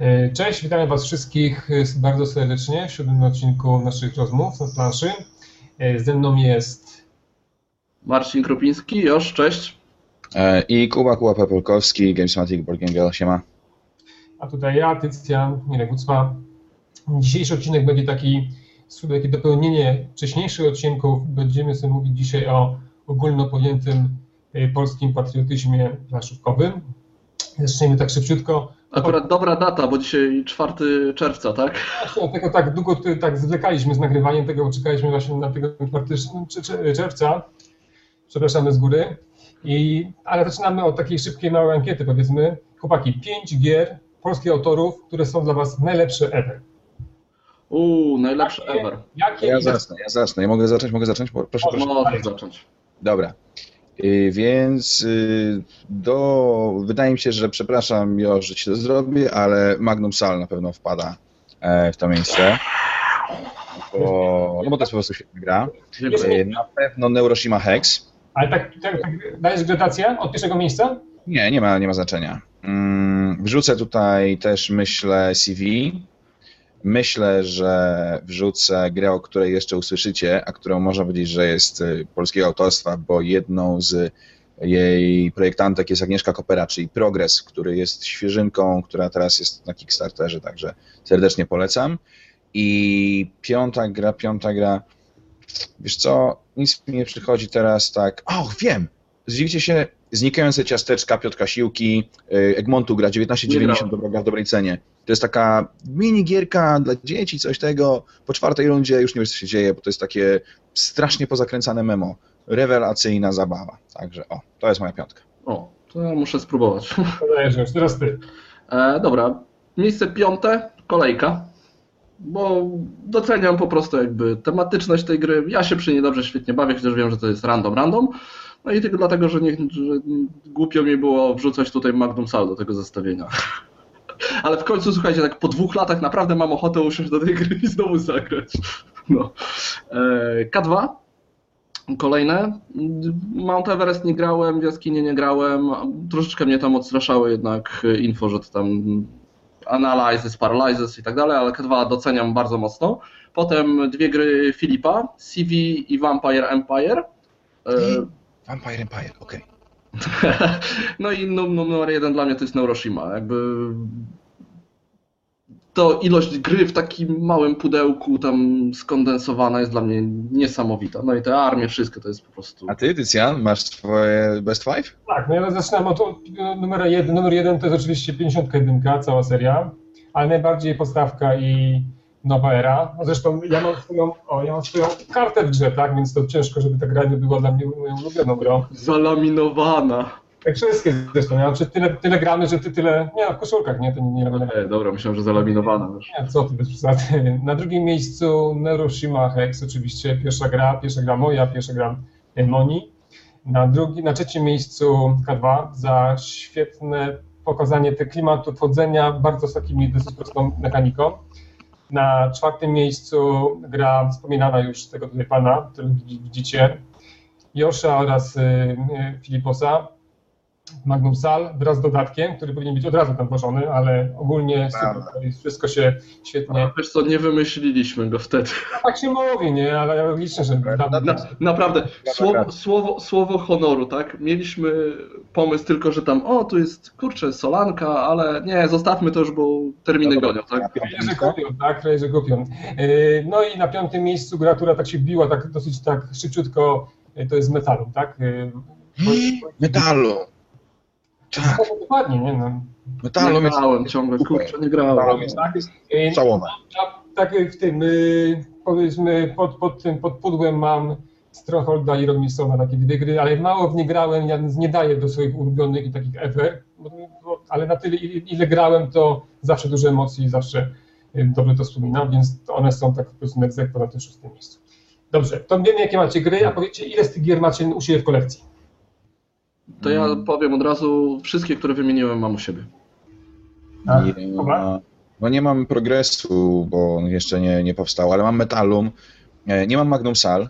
E, cześć, witamy Was wszystkich e, bardzo serdecznie w siódmym odcinku naszych rozmów na planszy. E, ze mną jest Marcin Kropiński, Josz, cześć. I Kuba, Kuba Pepelkowski, Gamesmatic Girl, siema. A tutaj ja, Tycjan, Mirek Gucma. Dzisiejszy odcinek będzie taki, takie dopełnienie wcześniejszych odcinków. Będziemy sobie mówić dzisiaj o ogólno pojętym polskim patriotyzmie planszówkowym. Zaczniemy tak szybciutko Akurat dobra data, bo dzisiaj 4 czerwca, tak? Właśnie, dlatego tak długo tak zwlekaliśmy z nagrywaniem tego, bo czekaliśmy właśnie na tego 4 czerwca. Przepraszamy z góry. I, ale zaczynamy od takiej szybkiej, małej ankiety, powiedzmy. Chłopaki, pięć gier polskich autorów, które są dla Was najlepsze ever. Uuu, najlepsze jakie, ever. Jakie ja zacznę, ja zacznę. Ja mogę zacząć, mogę zacząć? Proszę, proszę. Możesz zacząć. Dobra. Y, więc y, do, wydaje mi się, że przepraszam, jo, że ci to zrobię, ale Magnum Sal na pewno wpada e, w to miejsce. Bo, no bo to jest po prostu świetna gra. Y, na pewno Neuroshima Hex. Ale tak, tak, tak dajesz gradację od pierwszego miejsca? Nie, nie ma, nie ma znaczenia. Mm, wrzucę tutaj też, myślę, CV, Myślę, że wrzucę grę, o której jeszcze usłyszycie, a którą można powiedzieć, że jest y, polskiego autorstwa, bo jedną z jej projektantek jest Agnieszka Kopera, czyli Progress, który jest świeżynką, która teraz jest na Kickstarterze, także serdecznie polecam. I piąta gra, piąta gra, wiesz co, nic mi nie przychodzi teraz tak, och, wiem, zdziwicie się, Znikające ciasteczka Piotrka Siłki, y, Egmontu gra 19,90 dobra w dobrej cenie. To jest taka mini gierka dla dzieci, coś tego. Po czwartej rundzie już nie wiesz, co się dzieje, bo to jest takie strasznie pozakręcane memo. Rewelacyjna zabawa. Także o, to jest moja piątka. O, to ja muszę spróbować. Dajesz, teraz ty. E, dobra, miejsce piąte, kolejka. Bo doceniam po prostu jakby tematyczność tej gry. Ja się przy niej dobrze świetnie bawię, chociaż wiem, że to jest random, random. No i tylko dlatego, że, nie, że głupio mi było wrzucać tutaj Magnum Sal do tego zestawienia. Ale w końcu, słuchajcie, tak po dwóch latach naprawdę mam ochotę usiąść do tej gry i znowu zagrać. No. E, K2. Kolejne. Mount Everest nie grałem, Jaskinie nie grałem. Troszeczkę mnie tam odstraszały jednak info, że tam analyzes, paralyzes i tak dalej, ale K2 doceniam bardzo mocno. Potem dwie gry Filipa, CV i Vampire Empire. E, Vampire Empire, okej. Okay. no i numer jeden dla mnie to jest Neuroshima. Jakby to ilość gry w takim małym pudełku tam skondensowana jest dla mnie niesamowita. No i te armie, wszystko to jest po prostu... A ty, Tycjan, masz twoje best five? Tak, no ja zaczynam od numer jeden. Numer jeden to jest oczywiście 51, cała seria, ale najbardziej postawka i nowa era. Zresztą ja mam, swoją, o, ja mam swoją kartę w grze, tak, więc to ciężko, żeby ta gra nie była dla mnie moją ulubioną grą. Zalaminowana. Tak wszystkie zresztą, ja mam tyle, tyle gramy, że ty tyle, nie w koszulkach, nie, to nie, nie, nie. dobra, myślałem, że zalaminowana. Nie, co ty, bez przesady. Na drugim miejscu Neuroshima Hex, oczywiście pierwsza gra, pierwsza gra moja, pierwsza gra Moni. Na, drugi, na trzecim miejscu K2 za świetne pokazanie tego klimatu wchodzenia, bardzo z takimi dosyć prostą mechaniką. Na czwartym miejscu gra wspominana już tego tutaj pana, który widzicie, Josza oraz y, y, Filiposa. Magnum Sal wraz z dodatkiem, który powinien być od razu tam włożony, ale ogólnie super, wszystko się świetnie... A wiesz co, nie wymyśliliśmy go wtedy. No, tak się mówi, nie, ale ja liczę, że... Na, na, naprawdę, słowo, słowo, słowo honoru, tak? Mieliśmy pomysł tylko, że tam, o, tu jest, kurczę, Solanka, ale nie, zostawmy to już, bo terminy no gonią, tak? Że kupią, tak, że kupią. Y, no i na piątym miejscu gra, która tak się biła, tak dosyć tak szybciutko, y, to jest Metalu, tak? Y, metalu. Tak. No, dokładnie, nie no. Metalu nie grałem ciągle, kurczę, nie grałem. Tak, całowe. Tak w tym, powiedzmy, pod, pod tym, pod pudłem mam Strongholda i Robinsona, takie dwie gry, ale mało w nie grałem, ja nie daję do swoich ulubionych i takich ever, ale na tyle, ile grałem, to zawsze duże emocje i zawsze dobrze to wspominam, więc one są tak po prostu na tym szóstym miejscu. Dobrze, to wiemy, jakie macie gry, a powiedzcie, ile z tych gier macie u siebie w kolekcji? To ja mm. powiem od razu, wszystkie, które wymieniłem mam u siebie. A, no nie mam progresu, bo on jeszcze nie, nie powstał, ale mam Metalum, e, nie mam Magnum Sal.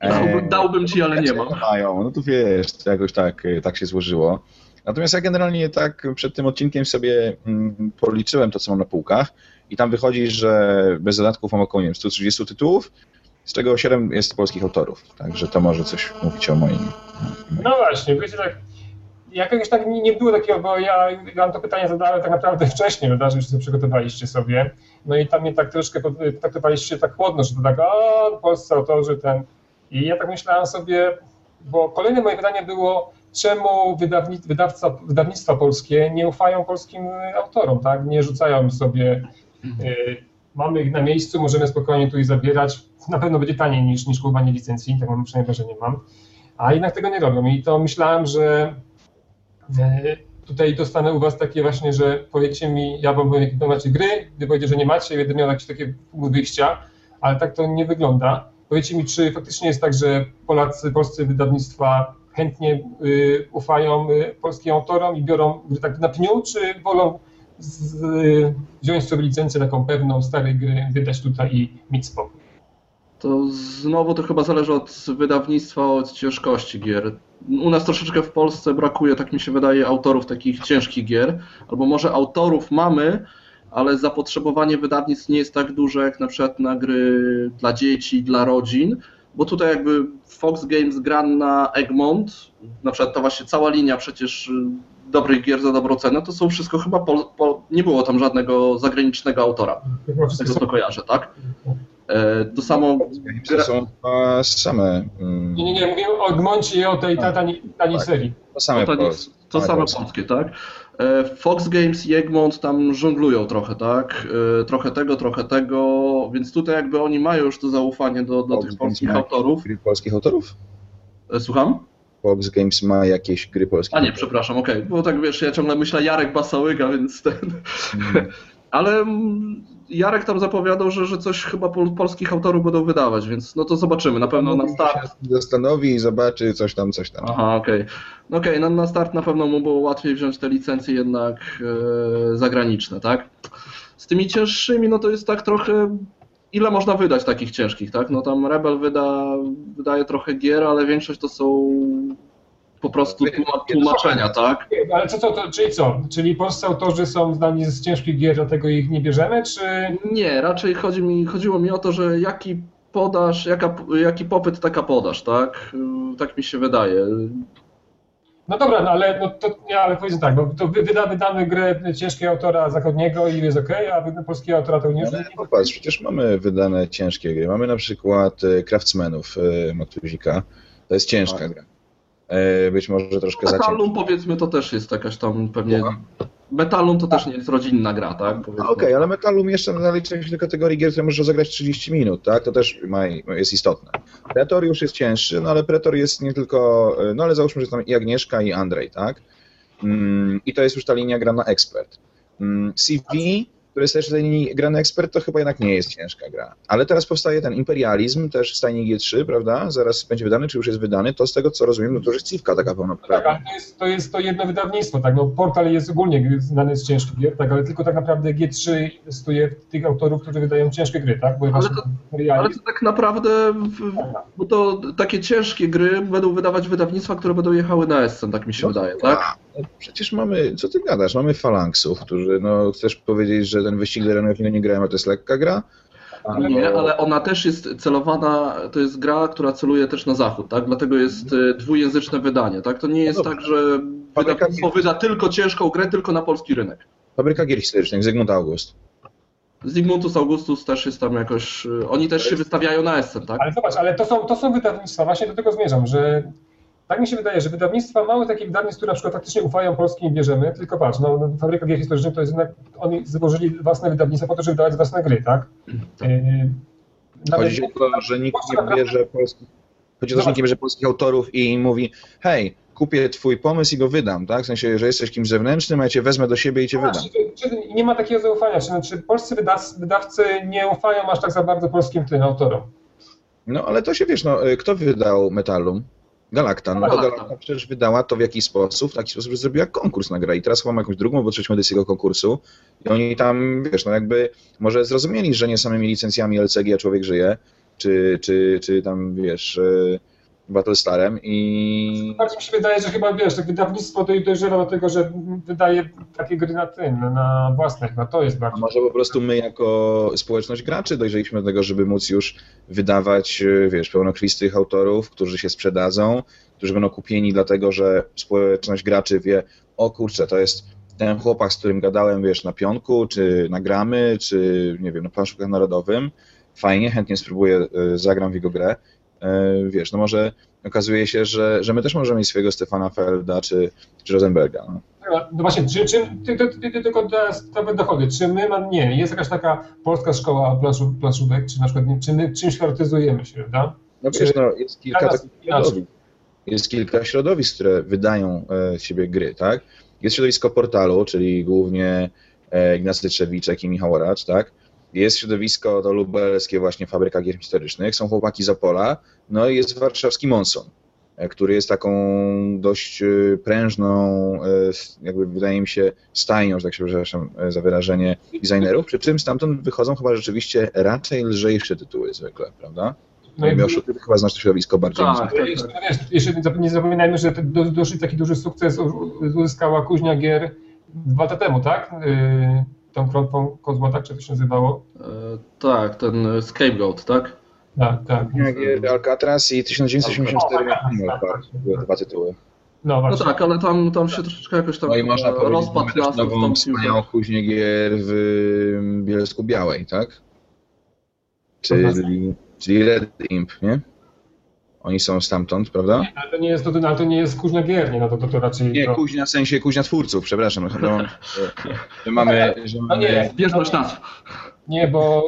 Dałbym, dałbym ci, ale nie mam. Mają, no to wiesz, jakoś tak, e, tak się złożyło. Natomiast ja generalnie tak przed tym odcinkiem sobie mm, policzyłem to, co mam na półkach i tam wychodzi, że bez dodatków mam około nie wiem, 130 tytułów, z czego 7 jest polskich autorów. Także to może coś mówić o moim. No właśnie, wiecie tak, jakoś tak nie, było takiego, bo ja wam to pytanie zadałem tak naprawdę wcześniej, prawda, że już sobie przygotowaliście sobie. No i tam mnie tak troszkę potraktowaliście tak chłodno, że to tak, o, polscy autorzy, ten. I ja tak myślałem sobie, bo kolejne moje pytanie było, czemu wydawni, wydawca, wydawnictwa polskie nie ufają polskim autorom, tak? Nie rzucają sobie, y, mamy ich na miejscu, możemy spokojnie tu ich zabierać. Na pewno będzie taniej niż, niż kupowanie licencji, tak mam przynajmniej wrażenie mam. A jednak tego nie robią. I to myślałem, że y, tutaj dostanę u was takie właśnie, że powiecie mi, ja wam powiem, jakie macie gry, gdy powiecie, że nie macie, będę miał jakieś takie wyjścia, ale tak to nie wygląda. Powiedzcie mi, czy faktycznie jest tak, że Polacy, polscy wydawnictwa chętnie y, ufają y, polskim autorom i biorą gry tak na pniu, czy wolą z, wziąć sobie licencję taką pewną starej gry, wydać tutaj i mieć spokój? To znowu to chyba zależy od wydawnictwa, od ciężkości gier. U nas troszeczkę w Polsce brakuje, tak mi się wydaje, autorów takich ciężkich gier, albo może autorów mamy, ale zapotrzebowanie wydawnictw nie jest tak duże jak na przykład na gry dla dzieci, dla rodzin, bo tutaj jakby Fox Games gra na Egmont, na przykład ta właśnie cała linia przecież dobrych gier za dobrą cenę, to są wszystko chyba, po, po, nie było tam żadnego zagranicznego autora, z tego co kojarzę, tak? E, to samo... To są same... mm, Nie, nie, nie, mówię o Egmoncie i o tej Tak. taniej, Tak. serii. To same to, to same polskie. tak? E, Fox Games i Egmont tam żonglują trochę, tak? E, Trochę tego, trochę tego, więc tutaj jakby oni mają już to zaufanie do, do tych polskich autorów. Polskich autorów? Słucham? Fox Games ma jakieś gry polskie. A nie, przepraszam, okej, bo tak wiesz, ja ciągle myślę Jarek Basałyga, więc ten... Mm, Ale Jarek tam zapowiadał, że, że coś chyba pol, polskich autorów będą wydawać, więc no to zobaczymy, na pewno na start. się Zastanowi i zobaczy coś tam, coś tam. Aha, okej. No Okej, na, na start na pewno mu było łatwiej wziąć te licencje jednak e, zagraniczne, tak? Z tymi cięższymi, no to jest tak trochę. Ile można wydać takich ciężkich, tak? No tam Rebel wyda, wydaje trochę gier, ale większość to są po prostu tłuma- tłumaczenia, tak? Ale co, co to, czyli co? Czyli polscy autorzy są znani z ciężkich gier, dlatego ich nie bierzemy, czy... Nie, raczej chodzi mi, chodziło mi o to, że jaki podaż, jaka, jaki popyt, taka podaż, tak? Tak mi się wydaje. No dobra, no ale no to nie, ale powiedzmy tak, bo to wy, wyda, wydamy grę ciężkiego autora zachodniego i jest okej, a polskiego autora to nie Ale popatrz, przecież mamy wydane ciężkie gry. Mamy na przykład e, Craftsmanów e, Matuzika. To jest ciężka Tak. gra. E, Być może troszkę za ciężka. Metallum powiedzmy to też jest jakaś tam pewnie. Słucham? Metallum to też nie jest rodzinna gra, tak? Okej, ale Metallum jeszcze zalicza się do kategorii gier, które możesz rozegrać 30 minut, tak? To też ma, jest istotne. Pretor już jest cięższy, no ale Pretor jest nie tylko, e, no ale załóżmy, że tam i Agnieszka i Andrzej, tak? Mm, I to jest już ta linia gra na ekspert. Mm, CV, który jest też w tej linii gra na ekspert, to chyba jednak nie jest ciężka gra. Ale teraz powstaje ten Imperializm, też w stajni G3, prawda? Zaraz będzie wydany, czy już jest wydany, to z tego co rozumiem, no to już jest Civka taka Tak, pełnoprawna. ale to jest, to jest to jedno wydawnictwo, tak, no portal jest ogólnie znany z ciężkich gier, tak, ale tylko tak naprawdę G3 stuje w tych autorów, którzy wydają ciężkie gry, tak, bo Ale to- Realizm- Ale to tak naprawdę, w, bo to takie ciężkie gry będą wydawać wydawnictwa, które będą jechały na Essen, tak mi się No wydaje, tak? No przecież mamy, co ty gadasz, mamy falanksów, którzy, no chcesz powiedzieć, że ten wyścig Lerenów nie grałem, a to jest lekka gra? Albo- Nie, ale ona też jest celowana, to jest gra, która celuje też na zachód, tak? Dlatego jest e, dwujęzyczne wydanie, tak? To nie jest No tak, że Fabryka wydawnictwo wyda tylko ciężką grę, tylko na polski rynek. Fabryka gier historycznych, Zygmunt August. Zygmuntus Augustus też jest tam jakoś, e, oni też się wystawiają na Essen, tak? Ale zobacz, ale to są, to są wydawnictwa, właśnie do tego zmierzam, że tak mi się wydaje, że wydawnictwa, małe takie wydawnictwa, które na przykład faktycznie ufają polskim i bierzemy, tylko patrz, no, no Fabryka Gier Historycznych to jest jednak, oni złożyli własne wydawnictwa po to, żeby wydawać własne gry, tak? Yy, nawet- Chodzi o to, że nikt nie bierze polskich, chodzi o to, że nikt nie bierze polskich autorów i mówi, hej, kupię twój pomysł i go wydam, tak? W sensie, że jesteś kimś zewnętrznym, a ja cię wezmę do siebie i cię wydam. Czy, czy nie ma takiego zaufania? Czy, polscy wydaw, wydawcy nie ufają aż tak za bardzo polskim tym autorom? No ale to się wiesz, no kto wydał Metallum? Galacta. No Galacta. Galacta przecież wydała to w jakiś sposób, w taki sposób, że zrobiła konkurs na grę i teraz chyba ma jakąś drugą albo trzecią edycję tego konkursu i oni tam, wiesz, no jakby może zrozumieli, że nie samymi licencjami LCG człowiek żyje, czy, czy, czy tam, wiesz, y, Battlestarem i Bardziej mi się wydaje, że chyba wiesz, tak wydawnictwo to dojrzewa do tego, że wydaje takie gry na tym, na własne chyba, to jest a bardziej. może po prostu my jako społeczność graczy dojrzeliśmy do tego, żeby móc już wydawać, e, wiesz, pełnokrwistych autorów, którzy się sprzedadzą, którzy będą kupieni dlatego, że społeczność graczy wie, o kurczę, to jest ten chłopak, z którym gadałem, wiesz, na pionku, czy na gramy, czy nie wiem, na planszówkach narodowym, fajnie, chętnie spróbuję, e, zagram w jego grę, wiesz, no może okazuje się, że, że my też możemy mieć swojego Stefana Felda, czy, czy Rosenberga, no. No właśnie, czy, czy ty, ty, ty, ty tylko to dochody, czy my, nie, jest jakaś taka polska szkoła planszu, planszówek, czy na przykład, nie, czy my czymś charakteryzujemy się, prawda? No wiesz, no, jest kilka takich środowisk. Jest kilka środowisk, które wydają e, z siebie gry, tak? Jest środowisko portalu, czyli głównie e, Ignacy Trzewiczek i Michał Oracz, tak? Jest środowisko to lubelskie właśnie Fabryka Gier Historycznych, są chłopaki z Opola, no i jest warszawski Monson, e, który jest taką dość e, prężną, e, jakby wydaje mi się, stajnią, że tak się przepraszam za wyrażenie, designerów, przy czym stamtąd wychodzą chyba rzeczywiście raczej lżejsze tytuły zwykle, prawda? No i Mioszu, ty chyba znasz to środowisko bardziej Tak. niż Ale jeszcze, jeszcze nie zap- nie zapominajmy, że dosyć taki duży sukces uzyskała Kuźnia Gier dwa lata temu, tak? Yy, tą krątwą kozła, tak? Czy to się nazywało? E, tak, ten Scapegoat, tak? Tak, tak. Gier Alcatraz i 1984 Alcatraz, Final tak, Part. tak. Były dwa tytuły. No No tak, ale tam, tam się troszeczkę jakoś tam No i można rozpad nową tam wspaniałą kuźnię gier w mm, Bielsku Białej, tak? Czyli, czyli Red Imp, nie? Oni są stamtąd, prawda? Ale to nie jest, to, ale to nie jest Kuźnia Gier, nie? No to, to, to raczej... Nie, to... kuźnia w sensie kuźnia twórców, przepraszam. No, że mamy, że No nie, mamy Bieżność nazw. Nie, bo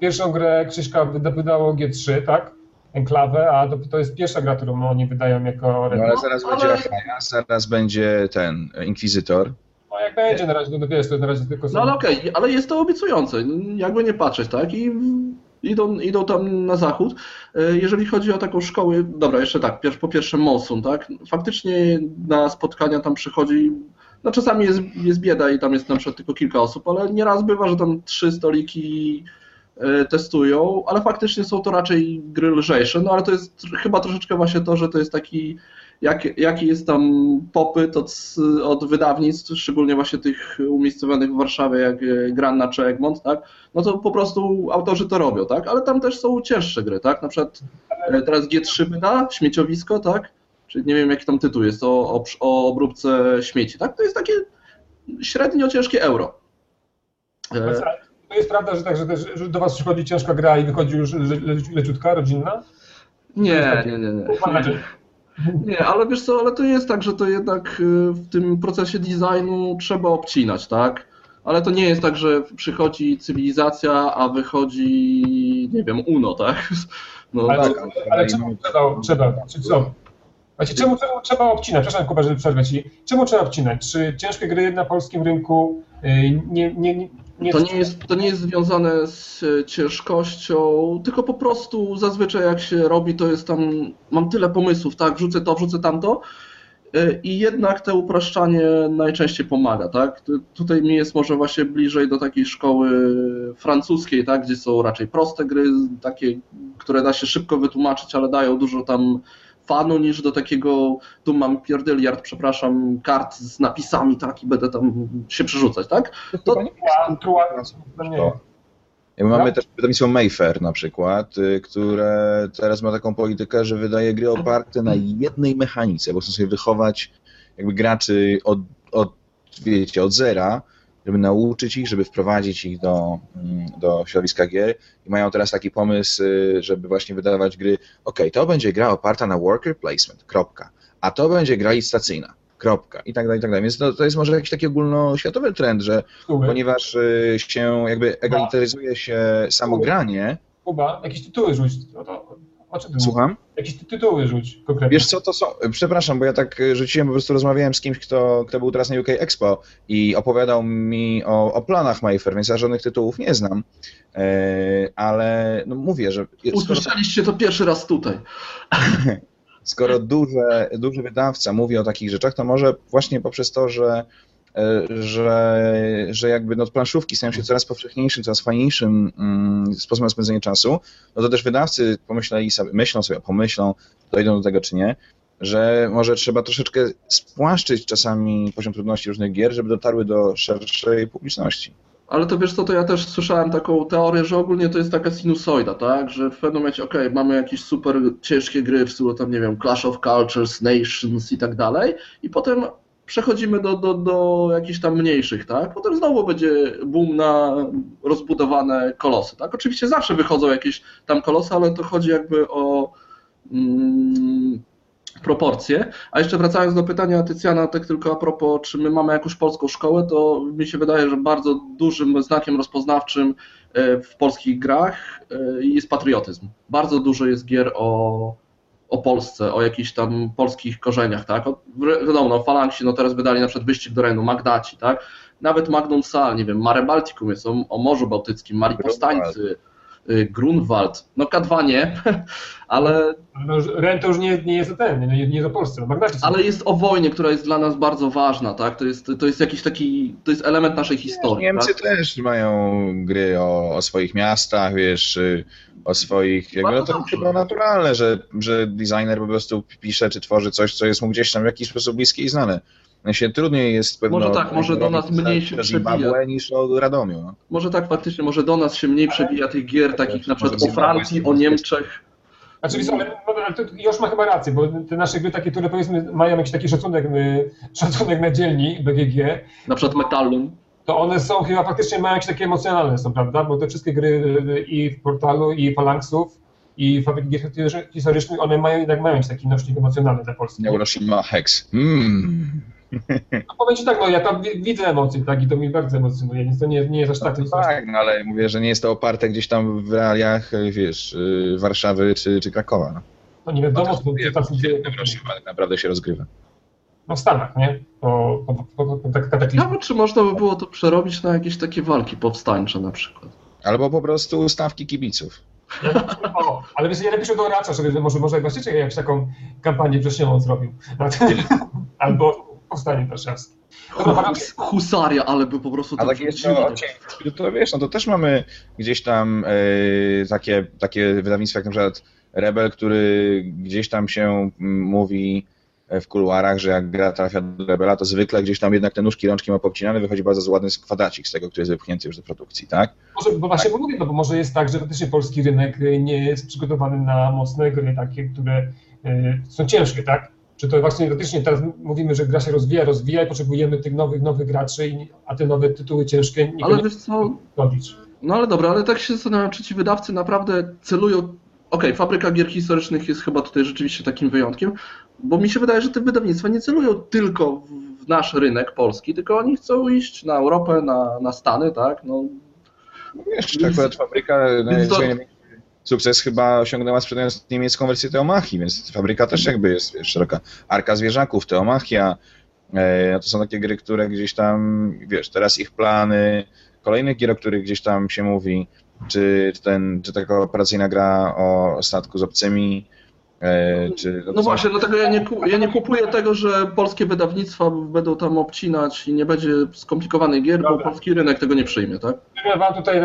pierwszą grę Krzyśka wyda- wydało G3, tak? Enklawę, a to, to jest pierwsza gra, którą oni wydają jako no, ale zaraz ale- będzie Achaja, zaraz będzie ten Inkwizytor. No jak będzie na razie, no wiesz, to na razie tylko są... No ale okej, ale jest to obiecujące, jakby nie patrzeć, tak? I idą, idą tam na zachód. E, Jeżeli chodzi o taką szkołę, dobra, jeszcze tak, po pierwsze Monsun, tak? Faktycznie na spotkania tam przychodzi, no czasami jest, jest bieda i tam jest na przykład tylko kilka osób, ale nieraz bywa, że tam trzy stoliki e, testują, ale faktycznie są to raczej gry lżejsze, no ale to jest chyba troszeczkę właśnie to, że to jest taki jak, jaki jest tam popyt od, od wydawnictw, szczególnie właśnie tych umiejscowionych w Warszawie, jak e, Granna czy Egmont, tak? No to po prostu autorzy to robią, tak? Ale tam też są cięższe gry, tak? Na przykład e, teraz G3 wyda, Śmieciowisko, tak? Czyli nie wiem jaki tam tytuł jest, o, o, o obróbce śmieci, tak? To jest takie średnio ciężkie euro. E, To jest prawda, że, tak, że do was przychodzi ciężka gra i wychodzi już le, le, leciutka, rodzinna? Nie, nie, nie, nie. Nie, ale wiesz co, ale to jest tak, że to jednak y, w tym procesie designu trzeba obcinać, tak? Ale to nie jest tak, że przychodzi cywilizacja, a wychodzi, nie wiem, UNO, tak? No, Ale, tak, ale czemu trzeba, trzeba, czy co? Znaczy, czemu, czemu trzeba obcinać? Przepraszam, Kuba, że przerwę ci. Czemu trzeba obcinać? Czy ciężkie gry na polskim rynku y, nie, nie, nie, nie To nie, jest, to nie jest związane z e, ciężkością, tylko po prostu zazwyczaj jak się robi, to jest tam, mam tyle pomysłów, tak, wrzucę to, wrzucę tamto e, i jednak to upraszczanie najczęściej pomaga, tak. Tu- Tutaj mi jest może właśnie bliżej do takiej szkoły francuskiej, tak, gdzie są raczej proste gry, takie, które da się szybko wytłumaczyć, ale dają dużo tam fanu niż do takiego, tu mam pierdyliard, przepraszam, kart z napisami, tak, i będę tam się przerzucać, tak. To chyba nie no nie. to. Mamy Tak? też wydawnictwo Mayfair na przykład, y, które teraz ma taką politykę, że wydaje gry oparte na jednej mechanice, bo chcą sobie wychować jakby graczy od, od, wiecie, od zera, żeby nauczyć ich, żeby wprowadzić ich do, mm, do środowiska gier i mają teraz taki pomysł, y, żeby właśnie wydawać gry, ok, to będzie gra oparta na worker placement, kropka, a to będzie gra licytacyjna, kropka i tak dalej, i tak dalej. Więc to, to jest może jakiś taki ogólnoświatowy trend, że Tytuły. ponieważ y, się jakby egalitaryzuje się samo granie. Kuba, jakieś tytuły rzuć. No to, Słucham? Jakieś ty- tytuły rzuć konkretnie. Wiesz co to są? Przepraszam, bo ja tak rzuciłem, po prostu rozmawiałem z kimś, kto, kto był teraz na UK Expo i opowiadał mi o, o planach Mayfair, więc ja żadnych tytułów nie znam. E, ale no mówię, że skoro, Usłyszeliście to pierwszy raz tutaj. skoro duże, duży wydawca mówi o takich rzeczach, to może właśnie poprzez to, że że, że jakby no, planszówki stają się coraz powszechniejszym, coraz fajniejszym mm, sposobem na spędzenie czasu, no to też wydawcy pomyśleli sobie, myślą sobie, pomyślą, dojdą do tego czy nie, że może trzeba troszeczkę spłaszczyć czasami poziom trudności różnych gier, żeby dotarły do szerszej publiczności. Ale to wiesz co, to ja też słyszałem taką teorię, że ogólnie to jest taka sinusoida, tak? Że w pewnym momencie, okej, mamy jakieś super ciężkie gry w stylu tam, nie wiem, Clash of Cultures, Nations i tak dalej i potem przechodzimy do, do, do jakichś tam mniejszych, tak? Potem znowu będzie boom na rozbudowane kolosy, tak? Oczywiście zawsze wychodzą jakieś tam kolosy, ale to chodzi jakby o mm, proporcje. A jeszcze wracając do pytania Tycjana, tak tylko a propos, czy my mamy jakąś polską szkołę, to mi się wydaje, że bardzo dużym znakiem rozpoznawczym e, w polskich grach e, jest patriotyzm. Bardzo dużo jest gier o, o Polsce, o jakichś tam polskich korzeniach, tak? O, wiadomo, no, Falangsi no teraz wydali na przykład Wyścig do Renu, Magdaci, tak? Nawet Magnum Sal, nie wiem, Mare Balticum jest o, o Morzu Bałtyckim, Marii Powstańcy, Grunwald. No K2 nie, ale. No, Ren to już nie, nie jest ten, nie, nie jest o Polsce. Ale jest o wojnie, która jest dla nas bardzo ważna, tak? To jest, to jest jakiś taki, to jest element naszej historii. Niemcy tak? też mają gry o, o swoich miastach, wiesz, o swoich. Jakby, no to chyba naturalne, że, że designer po prostu pisze czy tworzy coś, co jest mu gdzieś tam w jakiś sposób bliskie i znane się trudniej jest pewno... Może tak, może do nas mniej się przebija. niż o Radomiu. No. Może tak, faktycznie, może do nas się mniej przebija tych gier takich na przykład o Francji, o Niemczech. Znaczy, ale, ale to już ma chyba rację, bo te nasze gry takie, które powiedzmy mają jakiś taki szacunek, y, szacunek na dzielni BGG. Na przykład Metallum. To one są chyba faktycznie mają jakieś takie emocjonalne są, prawda? Bo te wszystkie gry y, i w portalu, i Phalanxów, i fabryki gier historycznych, one mają jednak mają jakiś taki nośnik emocjonalny dla Polski. Neuroshima Hex. Mm. No powiem Ci tak, no ja tam widzę emocje, tak, i to mi bardzo emocjonuje, więc to nie, nie jest aż tak. No, tak, no ale mówię, że nie jest to oparte gdzieś tam w realiach, wiesz, y, Warszawy czy, czy Krakowa. No, no nie wiadomo, no, co tam dzieje. tak naprawdę się rozgrywa. No w Stanach, nie? Po, po, po, po tak Nawet czy można by było to przerobić na jakieś takie walki powstańcze na przykład. Albo po prostu stawki kibiców. O, ale wiesz, ja napiszę do Racza, żeby może, może właściciel jakąś taką kampanię wrześniową zrobił. Albo powstanie warszawskie. Husaria, ale by po prostu... A tak jeszcze to, to wiesz, no to też mamy gdzieś tam e, takie, takie wydawnictwa jak na przykład Rebel, który gdzieś tam się mówi w kuluarach, że jak gra trafia do Rebela, to zwykle gdzieś tam jednak te nóżki, rączki ma popcinane, wychodzi bardzo ładny kwadracik z tego, który jest wypchnięty już do produkcji, tak? Może, bo właśnie tak. mówię, no bo może jest tak, że faktycznie polski rynek nie jest przygotowany na mocne gry takie, które y, są ciężkie, tak? Czy to właśnie faktycznie teraz mówimy, że gra się rozwija, rozwija i potrzebujemy tych nowych, nowych graczy, a te nowe tytuły ciężkie nie Ale wiesz co? Robić. No ale dobra, ale tak się zastanawiam, czy ci wydawcy naprawdę celują. Okej, okay, fabryka gier historycznych jest chyba tutaj rzeczywiście takim wyjątkiem, bo mi się wydaje, że te wydawnictwa nie celują tylko w nasz rynek polski, tylko oni chcą iść na Europę, na, na Stany, tak? No, no tak akurat fabryka to... sukces chyba osiągnęła sprzedając niemiecką wersję Teomachi, więc fabryka też jakby jest wiesz, szeroka. Arka Zwierzaków, Teomachia, e, to są takie gry, które gdzieś tam, wiesz, teraz ich plany, kolejnych gier, o których gdzieś tam się mówi, czy, ten, czy taka operacyjna gra o statku z obcymi, czy, no, no właśnie, dlatego ja nie, ja nie kupuję tego, że polskie wydawnictwa będą tam obcinać i nie będzie skomplikowanych gier, Dobra. bo polski rynek tego nie przyjmie, tak? Ja wam tutaj,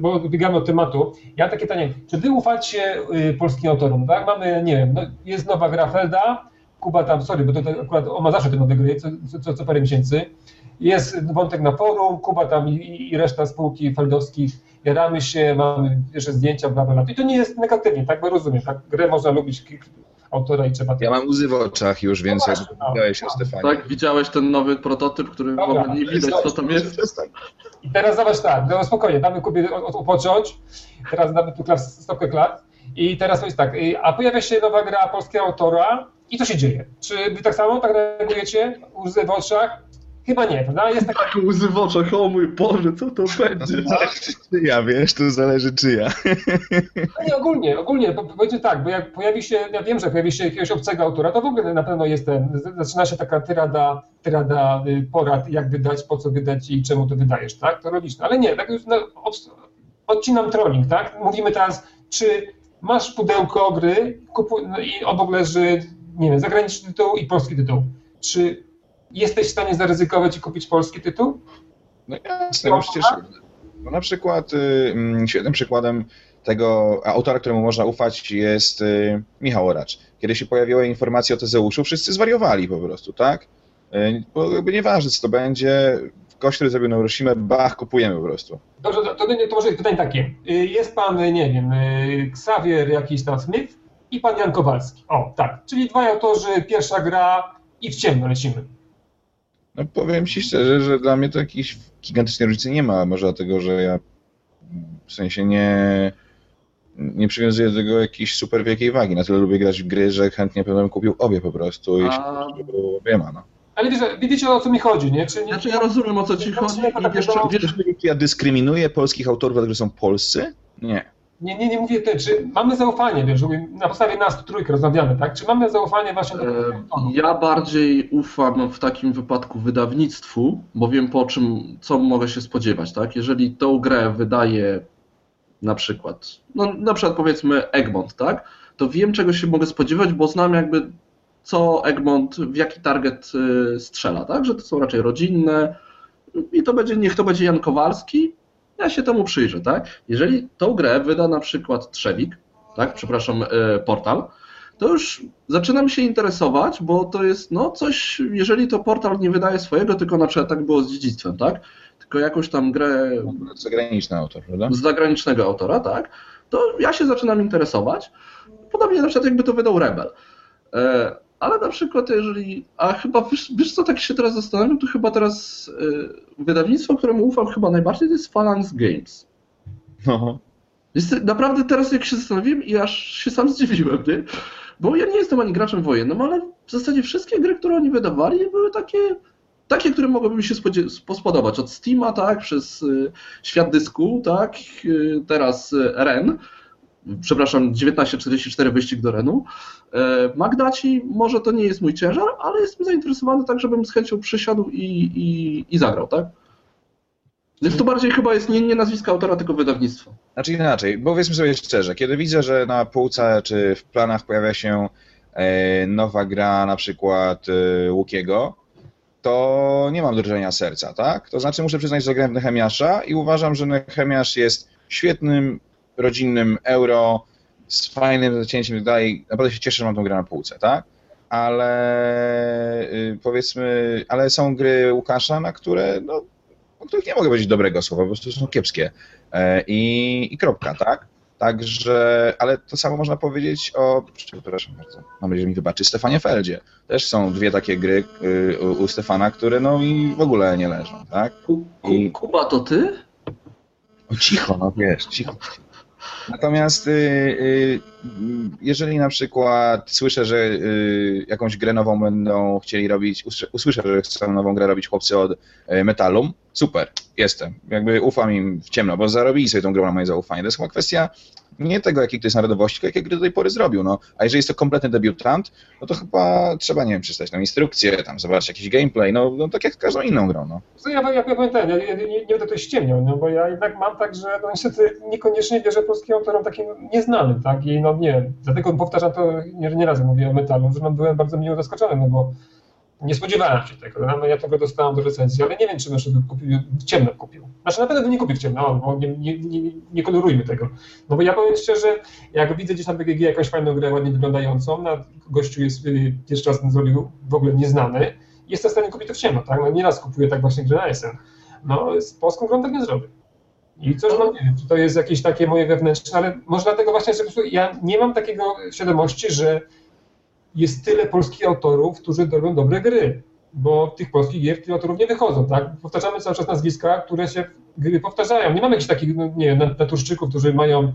bo biegamy od tematu. Ja takie pytanie, czy wy ufacie y, polskim autorom, tak? Mamy, nie wiem, no, jest nowa gra Felda, Kuba tam, sorry, bo to, to akurat on ma zawsze te nowe gry, co, co, co parę miesięcy. Jest wątek na forum, Kuba tam i, i reszta spółki feldowskich jaramy się, mamy pierwsze zdjęcia, bla, bla, bla. I to nie jest negatywnie, tak? Bo rozumiem, tak? Grę można lubić autora i trzeba... Ja mam łzy w oczach już, więc no jak powiedziałeś o Stefanie. Tak, widziałeś ten nowy prototyp, który Dobra, w ogóle nie widać, co tam jest. I teraz zobacz tak, no spokojnie, damy Kubie odpocząć, teraz damy tu klas, stopkę klat i teraz to jest tak, a pojawia się nowa gra polskiego autora i co się dzieje? Czy wy tak samo tak reagujecie? Łzy w oczach? Chyba nie, prawda? Jest tak... tak łzy w oczach, o mój Boże, co to będzie? To ja, wiesz, tu zależy czyja. No nie, ogólnie, ogólnie, powiedzmy tak, bo jak pojawi się, ja wiem, że pojawi się jakiegoś obcego autora, to w ogóle na pewno jest ten, zaczyna się taka tyrada, tyrada y, porad, jak wydać, po co wydać i czemu to wydajesz, tak? To logiczne, ale nie, tak już no, odcinam trolling, tak? Mówimy teraz, czy masz pudełko gry kupuj, no i obok leży, nie wiem, zagraniczny tytuł i polski tytuł. Czy jesteś w stanie zaryzykować i kupić polski tytuł? No jasne, bo przecież no na przykład y, mm, świetnym przykładem tego autora, któremu można ufać jest y, Michał Oracz. Kiedy się pojawiły informacje o Tezeuszu, wszyscy zwariowali po prostu, tak? Y, Bo jakby nieważne co to będzie, gość, który zrobił Neuroshima, bach, kupujemy po prostu. Dobrze, to, to, to może pytanie takie. Jest pan, nie wiem, Xavier jakiś tam Smith i pan Jan Kowalski. O, tak. Czyli dwaj autorzy, pierwsza gra i w ciemno lecimy. No powiem ci szczerze, że dla mnie to jakiejś gigantycznej różnicy nie ma, może dlatego, że ja w sensie nie, nie przywiązuję do tego jakiejś super wielkiej wagi. Na tyle lubię grać w gry, że chętnie pewnie bym kupił obie po prostu i A- się obiema, no. Ale wiecie, wiecie o co mi chodzi, nie? Czy nie Znaczy ja rozumiem o co ci chodzi i wiesz, co- wiesz, Wiesz, ja dyskryminuję polskich autorów, dlatego że są polscy? Nie. Nie, nie, nie mówię te, czy mamy zaufanie, wiesz, na podstawie nas trójkę rozmawiamy, tak? Czy mamy zaufanie właśnie do E, Ja bardziej ufam w takim wypadku wydawnictwu, bo wiem po czym, co mogę się spodziewać, tak? Jeżeli tą grę wydaje na przykład, no na przykład powiedzmy Egmont, tak? To wiem czego się mogę spodziewać, bo znam jakby co Egmont, w jaki target y, strzela, tak? Że to są raczej rodzinne i to będzie, niech to będzie Jan Kowalski, ja się temu przyjrzę, tak? Jeżeli tą grę wyda na przykład Trzewik, tak? Przepraszam, y, portal, to już zaczynam się interesować, bo to jest no coś, jeżeli to portal nie wydaje swojego, tylko na przykład tak było z dziedzictwem, tak? Tylko jakąś tam grę Zagraniczny autor, prawda? z zagranicznego autora, tak? To ja się zaczynam interesować. Podobnie na przykład jakby to wydał Rebel. Ale na przykład jeżeli, a chyba wiesz, wiesz co, tak się teraz zastanawiam, to chyba teraz e, wydawnictwo, któremu ufam chyba najbardziej, to jest Phalanx Games. No. Jest, naprawdę teraz jak się zastanowiłem i aż się sam zdziwiłem, nie? Bo ja nie jestem ani graczem wojennym, ale w zasadzie wszystkie gry, które oni wydawali były takie, takie które mogłyby mi się spodzie- spodobać. Od Steama, tak, przez y, Świat Dysku, tak, y, teraz y, Ren, przepraszam, 1944 wyścig do Renu. E, Magdaci, może to nie jest mój ciężar, ale jestem zainteresowany tak, żebym z chęcią przysiadł i, i, i zagrał, tak? Więc to bardziej chyba jest nie, nie nazwisko autora, tylko wydawnictwo. Znaczy inaczej, bo powiedzmy sobie szczerze, kiedy widzę, że na półce czy w planach pojawia się e, nowa gra na przykład e, Łukiego, to nie mam drżenia serca, tak? To znaczy muszę przyznać, że grałem Nehemiasza i uważam, że Nehemiasz jest świetnym, rodzinnym euro, z fajnym zacięciem i tak dalej. Naprawdę się cieszę, że mam tą grę na półce, tak? Ale y, powiedzmy, ale są gry Łukasza, na które, no, o których nie mogę powiedzieć dobrego słowa, po prostu są kiepskie. E, i, i kropka, tak? Także, ale to samo można powiedzieć o, przepraszam bardzo, mam nadzieję, że mi wybaczy, Stefanie Feldzie. Też są dwie takie gry y, u, Stefana, które no i w ogóle nie leżą, tak? I- Kuba, to ty? O, cicho, no wiesz, cicho. Natomiast y, y, jeżeli na przykład słyszę, że y, jakąś grę nową będą chcieli robić, usłyszę- że chcą nową grę robić chłopcy od Metalum, super, jestem. Jakby ufam im w ciemno, bo zarobili sobie tą grę na moje zaufanie. To jest chyba kwestia nie tego, jakiej to jest narodowości, tylko jakie gry do tej pory zrobił. No. A jeżeli jest to kompletny debiutant, no to chyba trzeba, nie wiem, przeczytać tam instrukcję, tam zobaczyć jakiś gameplay, no, no tak jak każdą inną grą, no. Co ja, ja, ten, ja, ja nie, nie będę to ściemniał, no, bo ja jednak mam tak, że no, niestety niekoniecznie wierzę polskim autorom takim nieznanym, tak? I no nie, dlatego powtarzam to nie, nie razy mówię o metalu, że no, byłem bardzo miło zaskoczony, no bo nie spodziewałem się tego. No, ja tego dostałem do recenzji, ale nie wiem, czy przykład kupił, ciemno kupił. Znaczy na pewno bym nie kupił ciemno, bo nie, nie, nie, nie kolorujmy tego. No bo ja powiem szczerze, jak widzę gdzieś na BGG jakąś fajną grę, ładnie wyglądającą, na gościu jest y, pierwszy raz zrobił w ogóle nieznany, jestem w stanie kupić to w ciemno, tak? No nieraz kupuję tak właśnie grę na jesen. No z polską grą tak nie zrobię. I coś mam, nie wiem, czy to jest jakieś takie moje wewnętrzne, ale może dlatego właśnie, że ja nie mam takiego świadomości, że jest tyle polskich autorów, którzy robią dobre gry, bo tych polskich gier, tych autorów nie wychodzą, tak? Powtarzamy cały czas nazwiska, które się gry powtarzają. Nie mamy jakichś takich, no, nie wiem, naturszczyków, którzy mają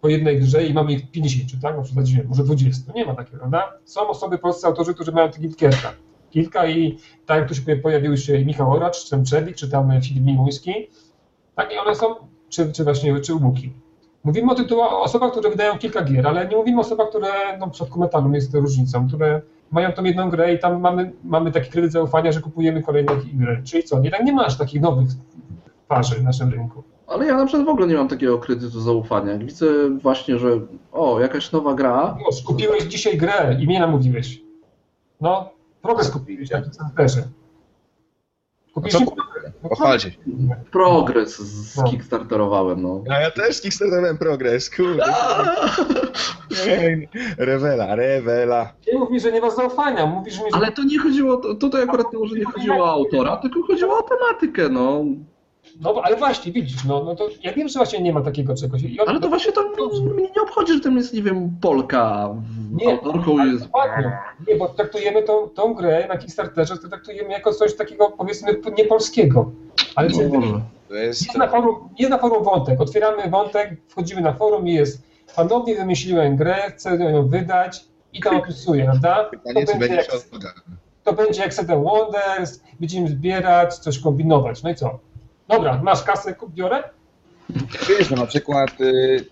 po jednej grze i mamy ich 50, tak? No przesadziłem, może 20. Nie ma takiego, prawda? Są osoby, polscy autorzy, którzy mają takich kilka. Kilka i tak jak tu się pojawiły się Michał Oracz, czy czy tam Filip Mimuński, tak i one są, czy, czy właśnie, czy Łuki. Mówimy o tytułach, o osobach, które wydają kilka gier, ale nie mówimy o osobach, które, no w przypadku metalu jest to różnicą, które mają tą jedną grę i tam mamy, mamy taki kredyt zaufania, że kupujemy kolejne gry. Czyli co, nie, tak nie masz takich nowych twarzy w naszym rynku. Ale ja na przykład w ogóle nie mam takiego kredytu zaufania. Jak widzę właśnie, że o, jakaś nowa gra, Już, kupiłeś dzisiaj grę i mnie namówiłeś. No, progres kupiłeś, jak to też. No, Pochwalcie się. Progres z No. kickstarterowałem, no. A ja też kickstarterowałem progres, kurde. Rewela, rewela. Nie mów mi, że nie masz zaufania, mówisz mi, że... Ale to nie chodziło, to- tutaj akurat może nie chodziło o autora, tylko chodziło o tematykę, no. No ale właśnie, widzisz, no, no to ja wiem, że właśnie nie ma takiego czegoś. On, Ale to właśnie to mnie nie obchodzi, że tam jest, nie wiem, Polka, Nie, autorką jest... dokładnie. Nie, bo traktujemy tą, tą grę na Kickstarterze, to traktujemy jako coś takiego, powiedzmy, niepolskiego. Ale czy, No. To jest... jest, na forum, jest na forum wątek, otwieramy wątek, wchodzimy na forum i jest ponownie wymyśliłem grę, chcę ją wydać i tam opisuję, prawda? To Pytanie, czy będzie, będzie jak, to będzie jak Seven Wonders, będziemy zbierać, coś kombinować, no i co? Dobra, masz kasę, kup, biorę? Wiesz, no na przykład y,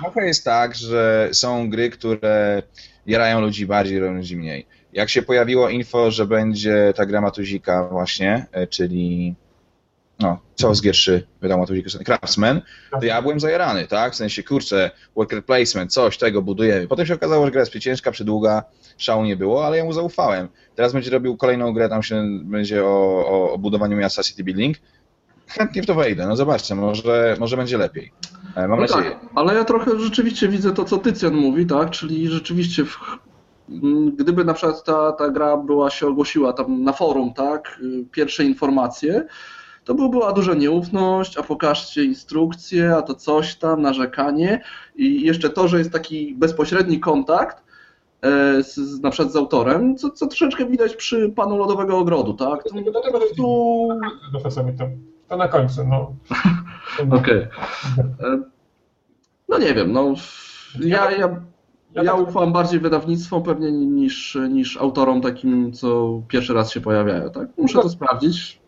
trochę jest tak, że są gry, które jarają ludzi bardziej, jarają ludzi mniej. Jak się pojawiło info, że będzie ta gra Matuzika właśnie, y, czyli no, co z gier 3 wydał Matuzika, Craftsman, to ja byłem zajarany, tak? W sensie, kurczę, worker placement, coś tego budujemy. Potem się okazało, że gra jest ciężka, przydługa, szału nie było, ale ja mu zaufałem. Teraz będzie robił kolejną grę, tam się będzie o, o, o budowaniu miasta City Building. Chętnie w to wejdę, no zobaczcie, może, może będzie lepiej. E, Mam No nadzieję. tak, ale ja trochę rzeczywiście widzę to, co Tycjan mówi, tak? Czyli rzeczywiście, w, gdyby na przykład ta, ta gra była się ogłosiła tam na forum, tak? y, Pierwsze informacje, to by była duża nieufność, a pokażcie instrukcję, a to coś tam, narzekanie i jeszcze to, że jest taki bezpośredni kontakt e, z, z, na przykład z autorem, co, co troszeczkę widać przy Panu Lodowego Ogrodu, tak? To, Do tego tu... To, na końcu, no. Okej. E, No nie wiem, no ja, ja, ja tak- ufam bardziej wydawnictwom pewnie niż, niż autorom takim, co pierwszy raz się pojawiają, tak? Muszę to sprawdzić.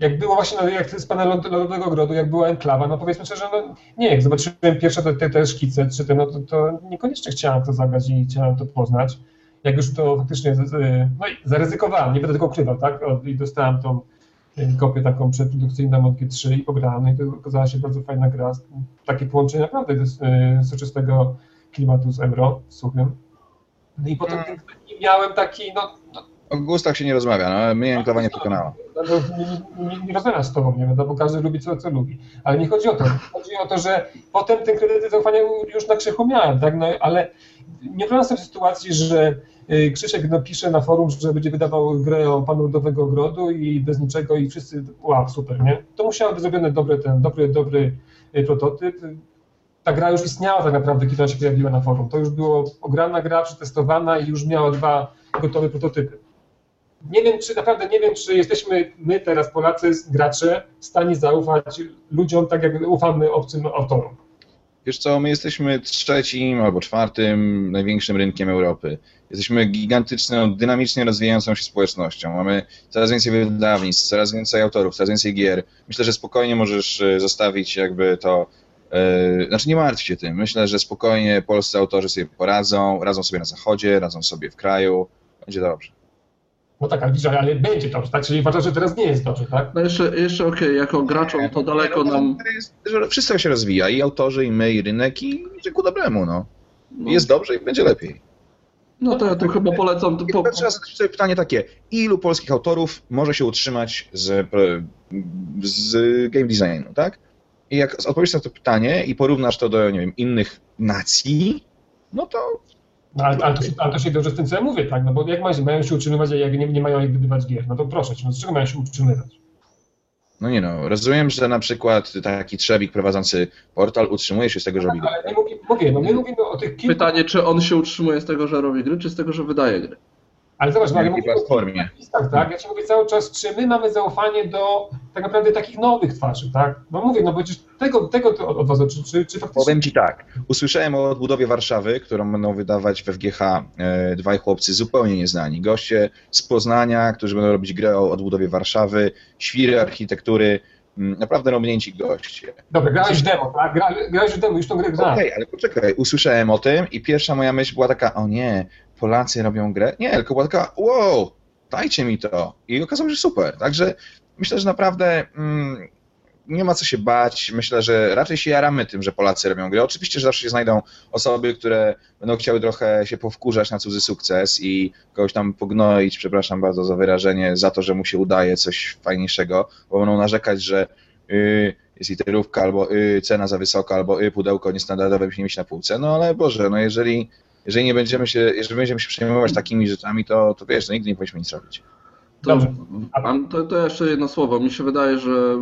Jak było właśnie, no, jak z pana Lod- Lodowego Ogrodu, jak była enklawa, no powiedzmy szczerze, no nie, jak zobaczyłem pierwsze te, te, te szkice, czy te, no to, to niekoniecznie chciałem to zagrać i chciałem to poznać. Jak już to faktycznie, z- no i zaryzykowałem, nie będę tego ukrywał, tak? I dostałem tą kopię taką przedprodukcyjną od G3 i pograłem, no i to okazała się bardzo fajna gra. Takie połączenie naprawdę z, y, soczystego klimatu z Euro, suchym. No i potem nie miałem taki, no, no O gustach się nie rozmawia, no, mnie enklawa nie przekonała. no, nie, nie, nie rozmawiam z tobą, nie wiadomo, każdy lubi co, co lubi. Ale nie chodzi o to. Chodzi o to, że potem ten kredyt zaufania już na krzychu miałem, tak? No, ale nie wyobrażam sobie sytuacji, że Krzysiek napisze na forum, że będzie wydawał grę o Panu Lodowego Ogrodu i bez niczego i wszyscy, wow, super, nie? To musiał być zrobiony dobry, ten, dobry, dobry y, prototyp. Ta gra już istniała tak naprawdę, kiedy ona się pojawiła na forum. To już było ograna gra, przetestowana i już miała dwa gotowe prototypy. Nie wiem, czy naprawdę nie wiem, czy jesteśmy my teraz, Polacy, gracze, w stanie zaufać ludziom tak, jak ufamy obcym autorom. Wiesz co, my jesteśmy trzecim albo czwartym największym rynkiem Europy. Jesteśmy gigantyczną, dynamicznie rozwijającą się społecznością. Mamy coraz więcej wydawnictw, coraz więcej autorów, coraz więcej gier. Myślę, że spokojnie możesz e, zostawić jakby to. e, Znaczy nie martw się tym. Myślę, że spokojnie polscy autorzy sobie poradzą, radzą sobie na zachodzie, radzą sobie w kraju. Będzie dobrze. No tak, ale, widzisz, ale będzie dobrze, tak? Czyli uważasz, że teraz nie jest dobrze, tak? No jeszcze, jeszcze okej, jako graczom to daleko nam... Jest, że wszystko się rozwija, i autorzy, i my, i rynek, i idzie ku dobremu, no. Jest dobrze i będzie lepiej. No to ja tu chyba polecam... Po, teraz sobie pytanie takie, ilu polskich autorów może się utrzymać z, z game designu, tak? I jak odpowiesz na to pytanie i porównasz to do, nie wiem, innych nacji, no to No, ale, ale, to się, ale to się dobrze z tym, co ja mówię, tak? No bo jak mają, mają się utrzymywać, a jak nie, nie mają jak wydawać gier, no to proszę cię, no z czego mają się utrzymywać? no nie no, rozumiem, że na przykład taki Trzewik prowadzący portal utrzymuje się z tego, że robi Ale nie mówię, mówię, no my mówimy o tych kilku, pytanie, czy on się utrzymuje z tego, że robi gry, czy z tego, że wydaje gry? Ale zobacz, no, ale na mówimy o platformie. listach, tak? Ja ci mówię cały czas, czy my mamy zaufanie do tak naprawdę takich nowych twarzy, tak? No mówię, no bo przecież tego, tego to od, od was, czy, czy, czy faktycznie... Powiem Ci tak, usłyszałem o odbudowie Warszawy, którą będą wydawać w FGH e, dwaj chłopcy zupełnie nieznani. Goście z Poznania, którzy będą robić grę o odbudowie Warszawy, świry architektury, mm, naprawdę robnięci goście. Dobra, grałeś w demo, tak? Gra, grałeś w demo, już tą grę Okej, grałem. ale poczekaj, usłyszałem o tym i pierwsza moja myśl była taka, o nie, Polacy robią grę? Nie, tylko była taka, wow, dajcie mi to. I okazało się, super. Także myślę, że naprawdę mm, nie ma co się bać. Myślę, że raczej się jaramy tym, że Polacy robią gry. Oczywiście, że zawsze się znajdą osoby, które będą chciały trochę się powkurzać na cudzy sukces i kogoś tam pognoić, przepraszam bardzo za wyrażenie, za to, że mu się udaje coś fajniejszego, bo będą narzekać, że yy, jest literówka, albo yy, cena za wysoka, albo yy, pudełko niestandardowe musi mieć na półce. No ale Boże, no jeżeli, jeżeli nie będziemy się, jeżeli będziemy się przejmować takimi rzeczami, to, to wiesz, no nigdy nie powinniśmy nic robić. To, Dobrze. to, to jeszcze jedno słowo. Mi się wydaje, że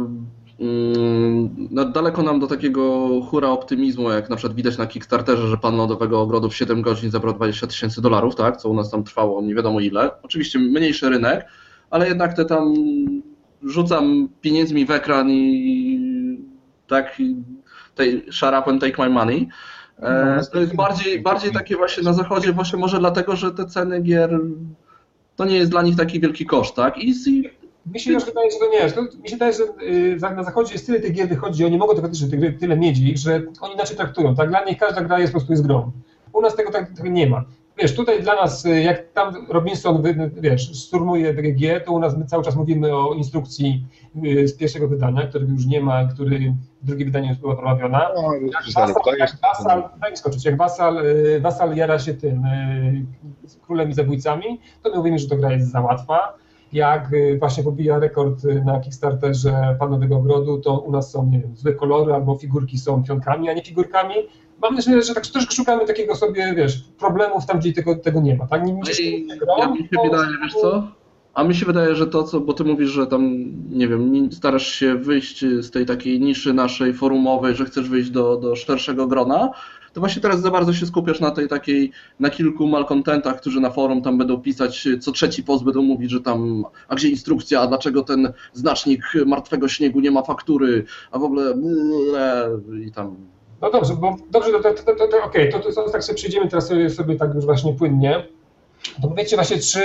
mm, daleko nam do takiego hura optymizmu, jak na przykład widać na Kickstarterze, że pan lodowego ogrodu w 7 godzin zebrał 20 tysięcy dolarów, tak? Co u nas tam trwało nie wiadomo ile. Oczywiście mniejszy rynek, ale jednak te tam rzucam pieniędzmi w ekran i tak tej shut up and take my money. E, No, to jest bardziej, bardziej takie właśnie na zachodzie, właśnie może dlatego, że te ceny gier to nie jest dla nich taki wielki koszt, tak? I, i Mi się już wydaje, że to nie jest. Mi się wydaje, że y, na zachodzie jest tyle tych gier wychodzi, oni mogą to faktycznie tych gry tyle mieć ich, że oni inaczej traktują. Tak? Dla nich każda gra jest po prostu jest grą. U nas tego tak tego nie ma. Wiesz, tutaj dla nas, y, jak tam Robinson, wiesz, szturmuje DGG, to u nas my cały czas mówimy o instrukcji y, z pierwszego wydania, którego już nie ma, który drugie wydanie już była prowawiona. No, Jak Wasal, jak Wasal, daj mi skoczyć, jak Wasal, y, Wasal jara się tym z królem i zabójcami, to my mówimy, że to gra jest za łatwa. Jak właśnie pobija rekord na Kickstarterze Panowego Ogrodu, to u nas są nie wiem, złe kolory albo figurki są pionkami, a nie figurkami. Mam nadzieję, że tak też szukamy takiego sobie, wiesz, problemów tam, gdzie tego, tego nie ma. Tak? Nie, nie ja mi się wydaje, wiesz co? A mi się wydaje, że to, co, bo ty mówisz, że tam, nie wiem, starasz się wyjść z tej takiej niszy naszej forumowej, że chcesz wyjść do, do szerszego grona, to właśnie teraz za bardzo się skupiasz na tej takiej, na kilku malkontentach, którzy na forum tam będą pisać, co trzeci post będą mówić, że tam, a gdzie instrukcja, a dlaczego ten znacznik martwego śniegu nie ma faktury, a w ogóle i tam No dobrze, bo dobrze, to, to, to, to, to okej, to, to, to tak sobie przejdziemy teraz sobie, sobie tak już właśnie płynnie. To powiedzcie właśnie, czy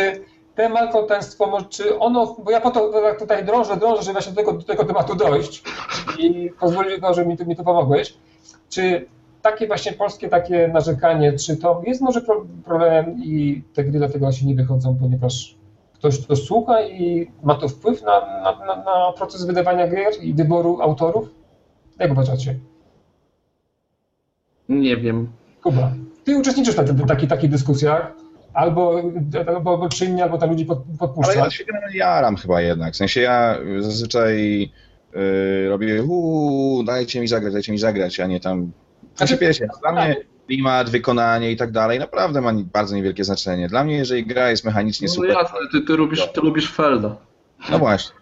te malkontentstwo, może- czy ono, bo ja po to tak tutaj drążę, drążę, żeby właśnie do tego, do tego tematu dojść i pozwolić, że mi, mi tu pomogłeś. Czy takie właśnie polskie takie narzekanie, czy to jest może pro- problem i te gry dlatego się nie wychodzą, ponieważ ktoś to słucha i ma to wpływ na, na, na, na proces wydawania gier i wyboru autorów? Jak uważacie? Nie wiem. Kuba, ty uczestniczysz w takich, takich dyskusjach, albo, albo, albo czynnie, albo tam ludzi pod, Ale ja się generalnie jaram chyba jednak. W sensie ja zazwyczaj yy, robię uuu, dajcie mi zagrać, dajcie mi zagrać, a nie tam... Znaczy- Znaczy, wiecie, dla mnie klimat, wykonanie i tak dalej naprawdę ma bardzo niewielkie znaczenie. Dla mnie, jeżeli gra jest mechanicznie No super, jasne, ty, ty, lubisz, ty lubisz Felda. no właśnie.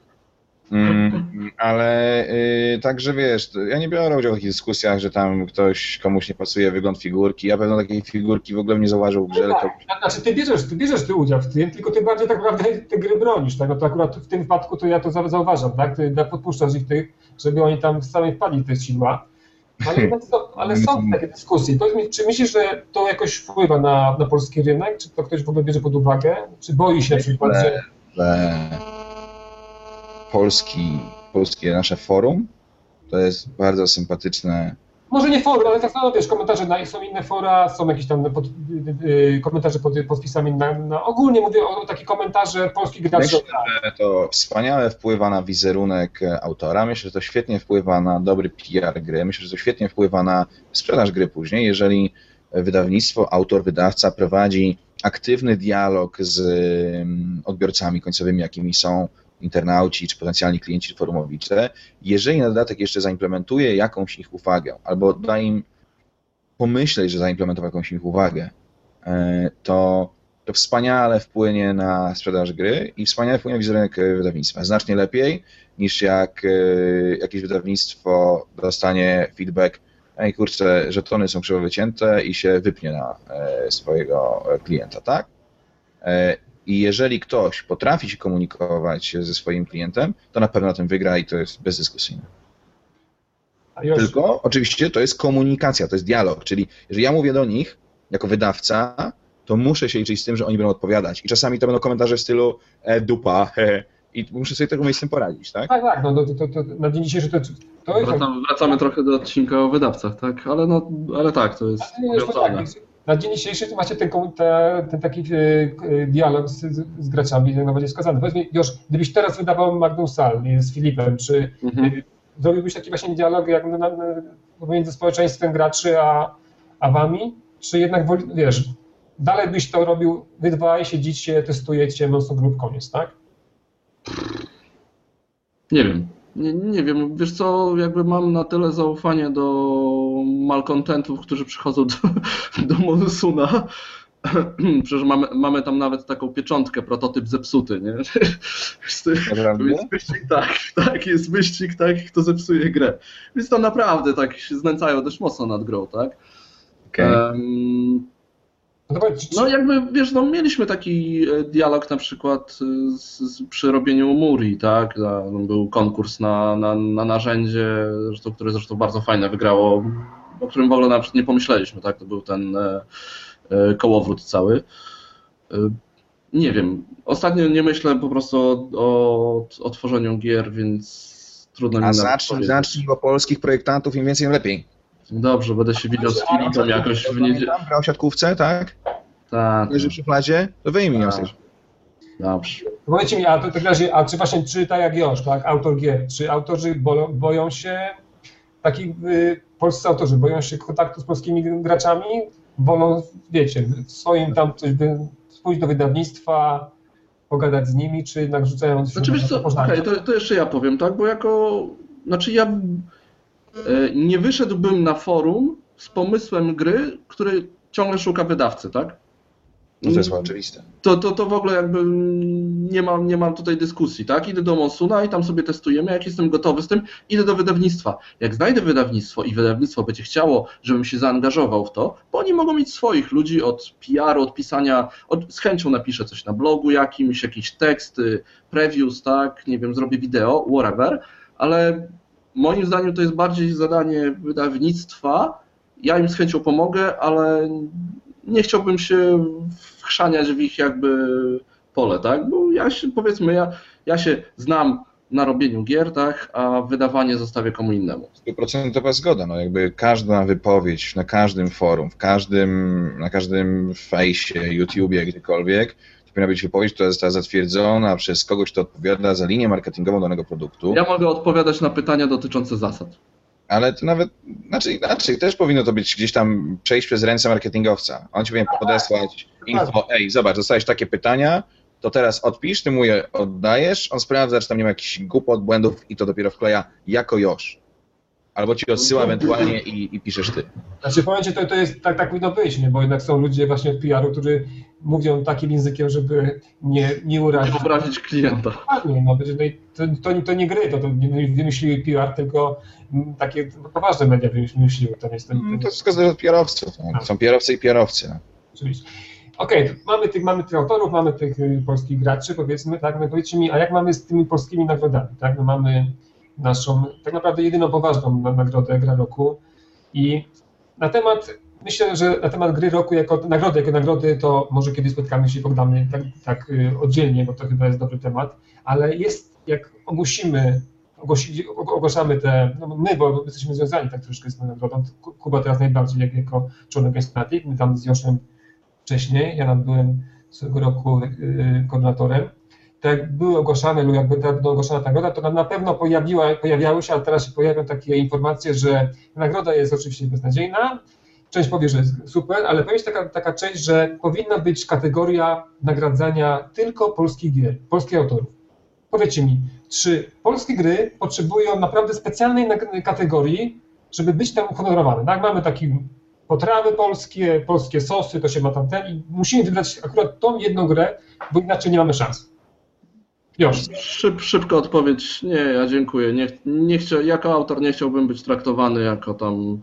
Mm, ale y, także wiesz, to ja nie biorę udziału w takich dyskusjach, że tam ktoś komuś nie pasuje wygląd figurki. Ja pewno takiej figurki w ogóle nie zauważył w grze. No tak, znaczy ty bierzesz, ty bierzesz ty udział w tym, tylko ty bardziej tak naprawdę te gry bronisz, tak? No to akurat w tym wypadku to ja to za- zauważam, tak? Ty da- podpuszczasz ich tych, żeby oni tam sami wpadli w te sidła. Ale, to, ale są takie dyskusje. Powiedz czy myślisz, że to jakoś wpływa na, na polski rynek? Czy to ktoś w ogóle bierze pod uwagę? Czy boi się na przykład, że... polski, polskie nasze forum to jest bardzo sympatyczne. Może nie forum, ale tak samo wiesz, komentarze na, są inne fora, są jakieś tam pod, y, y, komentarze pod, pod wpisami na, na ogólnie mówię o takich komentarzach polskich graczy. Myślę, że to wspaniale wpływa na wizerunek e, autora. Myślę, że to świetnie wpływa na dobry PR gry. Myślę, że to świetnie wpływa na sprzedaż gry później, jeżeli wydawnictwo, autor, wydawca prowadzi aktywny dialog z mm, odbiorcami końcowymi, jakimi są internauci, czy potencjalni klienci, forumowicze. Jeżeli na dodatek jeszcze zaimplementuje jakąś ich uwagę, albo da im pomyśleć, że zaimplementował jakąś ich uwagę, e, to to wspaniale wpłynie na sprzedaż gry i wspaniale wpłynie na wizerunek e, wydawnictwa. Znacznie lepiej niż jak e, jakieś wydawnictwo dostanie feedback, ej kurczę, żetony są krzywo wycięte i się wypnie na swojego klienta, tak? I jeżeli ktoś potrafi się komunikować ze swoim klientem, to na pewno na tym wygra i to jest bezdyskusyjne. A już, Tylko oczywiście to jest komunikacja, to jest dialog, czyli jeżeli ja mówię do nich jako wydawca, to muszę się liczyć z tym, że oni będą odpowiadać. I czasami to będą komentarze w stylu e, dupa, he, i muszę sobie tego miejsce z tym poradzić, tak? Tak, tak, no to, to, to, na dzień dzisiejszy to, to jest... Wracamy, wracamy trochę do odcinka o wydawcach, tak? Ale, no, ale tak, to jest Nie, już na dzień dzisiejszy macie ten, ten taki e, e, dialog z, z, graczami, jak najbardziej wskazany. Powiedz mi, Josz, gdybyś teraz wydawał Magnum Sal z Filipem, czy Mhm. e, zrobiłbyś taki właśnie dialog jak na, na, pomiędzy społeczeństwem graczy a, a wami? Czy jednak, wiesz, dalej byś to robił, wy dwaj siedzicie, testujecie mocno grup, koniec, tak? Nie wiem. Nie, nie wiem, wiesz co, jakby mam na tyle zaufanie do malkontentów, którzy przychodzą do, do Monsuna. Przecież mamy, mamy tam nawet taką pieczątkę, prototyp zepsuty, nie? Jest wyścig, tak, tak, jest wyścig, tak, kto zepsuje grę. Więc tam naprawdę tak się znęcają dość mocno nad grą, tak? Okej. Em, No, no jakby, wiesz, no mieliśmy taki e, dialog na przykład e, z, z, przy robieniu Muri, tak? Na- Był konkurs na, na, na narzędzie, zresztą, które zresztą bardzo fajne wygrało, o którym w ogóle nawet nie pomyśleliśmy, tak? To był ten e, e, kołowrót cały. E, nie wiem, ostatnio nie myślę po prostu o, o, o tworzeniu gier, więc trudno mi A nawet zacznij, zacznij, bo polskich projektantów im więcej, im lepiej. Dobrze, będę się widział z Filipem jakoś w niedzielę. Grał w siatkówce, tak? Tak, Leży przy plazie, to wyjmij ją tej dobrze. powiedzcie mi, a to w takim razie, a czy właśnie, czy tak jak Josz, tak, autor gier, czy autorzy bo, boją się, takich y, polscy autorzy boją się kontaktu z polskimi graczami, wolą, wiecie, w swoim tam coś, by, pójść do wydawnictwa, pogadać z nimi, czy jednak rzucają się Znaczy wiesz co, okej, to, to jeszcze ja powiem, tak, bo jako, znaczy ja nie wyszedłbym na forum z pomysłem gry, który ciągle szuka wydawcy, tak? No to jest oczywiste. To, to, to w ogóle jakby nie mam, nie mam tutaj dyskusji, tak? Idę do Monsuna i tam sobie testujemy, jak jestem gotowy z tym, idę do wydawnictwa. Jak znajdę wydawnictwo i wydawnictwo będzie chciało, żebym się zaangażował w to, bo oni mogą mieć swoich ludzi od PR-u, od pisania, od, z chęcią napiszę coś na blogu jakimś, jakieś teksty, previews, tak, nie wiem, zrobię wideo, whatever, ale moim zdaniem to jest bardziej zadanie wydawnictwa, ja im z chęcią pomogę, ale nie chciałbym się wchrzaniać w ich jakby pole, tak? Bo ja się, powiedzmy, ja, ja się znam na robieniu gier, tak? A wydawanie zostawię komu innemu. Stuprocentowa zgoda, no jakby każda wypowiedź na każdym forum, w każdym, na każdym fejsie, YouTubie, gdziekolwiek, powinna być wypowiedź, która została zatwierdzona przez kogoś, kto odpowiada za linię marketingową danego produktu, Ja mogę odpowiadać na pytania dotyczące zasad. ale to nawet, znaczy inaczej, też powinno to być gdzieś tam przejść przez ręce marketingowca. On ci powinien podesłać info, ej, zobacz, dostałeś takie pytania, to teraz odpisz, ty mu je oddajesz, on sprawdza, czy tam nie ma jakichś głupot, błędów i to dopiero wkleja jako Josz. Albo ci odsyła ewentualnie i, i piszesz ty. Znaczy powiem ci, to, to jest, tak, tak powinno być, nie? bo jednak są ludzie właśnie od PR-u, którzy mówią takim językiem, żeby nie, nie urazić. Obrazić klienta. Dokładnie, no, no to, to, to nie gry, to, to nie wymyśliły PR, tylko takie poważne media wymyśliły. To jest, to, No to, to wszystko zależy od PR-owców. No. Są PR-owcy i PR-owcy. No. Oczywiście. Okej, mamy, tych, mamy tych autorów, mamy tych y, polskich graczy, powiedzmy, tak, no powiedzcie mi, a jak mamy z tymi polskimi nagrodami, tak, no mamy naszą, tak naprawdę jedyną poważną na- nagrodę Gra Roku. I na temat, myślę, że na temat Gry Roku jako nagrody, jako nagrody, to może kiedyś spotkamy się i pogadamy tak, tak y, oddzielnie, bo to chyba jest dobry temat, ale jest, jak ogłosimy, ogłosi, og- ogłaszamy te, no my, bo jesteśmy związani tak troszkę z tą nagrodą, Ku- Kuba teraz najbardziej jak, jako członek Fnatic, my tam z Joszem wcześniej, ja tam byłem swego roku y, koordynatorem, to jak były ogłaszane lub jak będą ogłaszana nagroda, to na- pewno pojawiła, pojawiały się, a teraz się pojawią takie informacje, że nagroda jest oczywiście beznadziejna, część powie, że jest super, ale się taka, taka część, że powinna być kategoria nagradzania tylko polskich gier, polskich autorów. Powiedzcie mi, czy polskie gry potrzebują naprawdę specjalnej kategorii, żeby być tam uhonorowane? Tak, mamy taki potrawy polskie, polskie sosy, to się ma tam ten i musimy wybrać akurat tą jedną grę, bo inaczej nie mamy szans. Już. Szyb, szybka odpowiedź. Nie, ja dziękuję. Nie, nie chcia, jako autor nie chciałbym być traktowany jako tam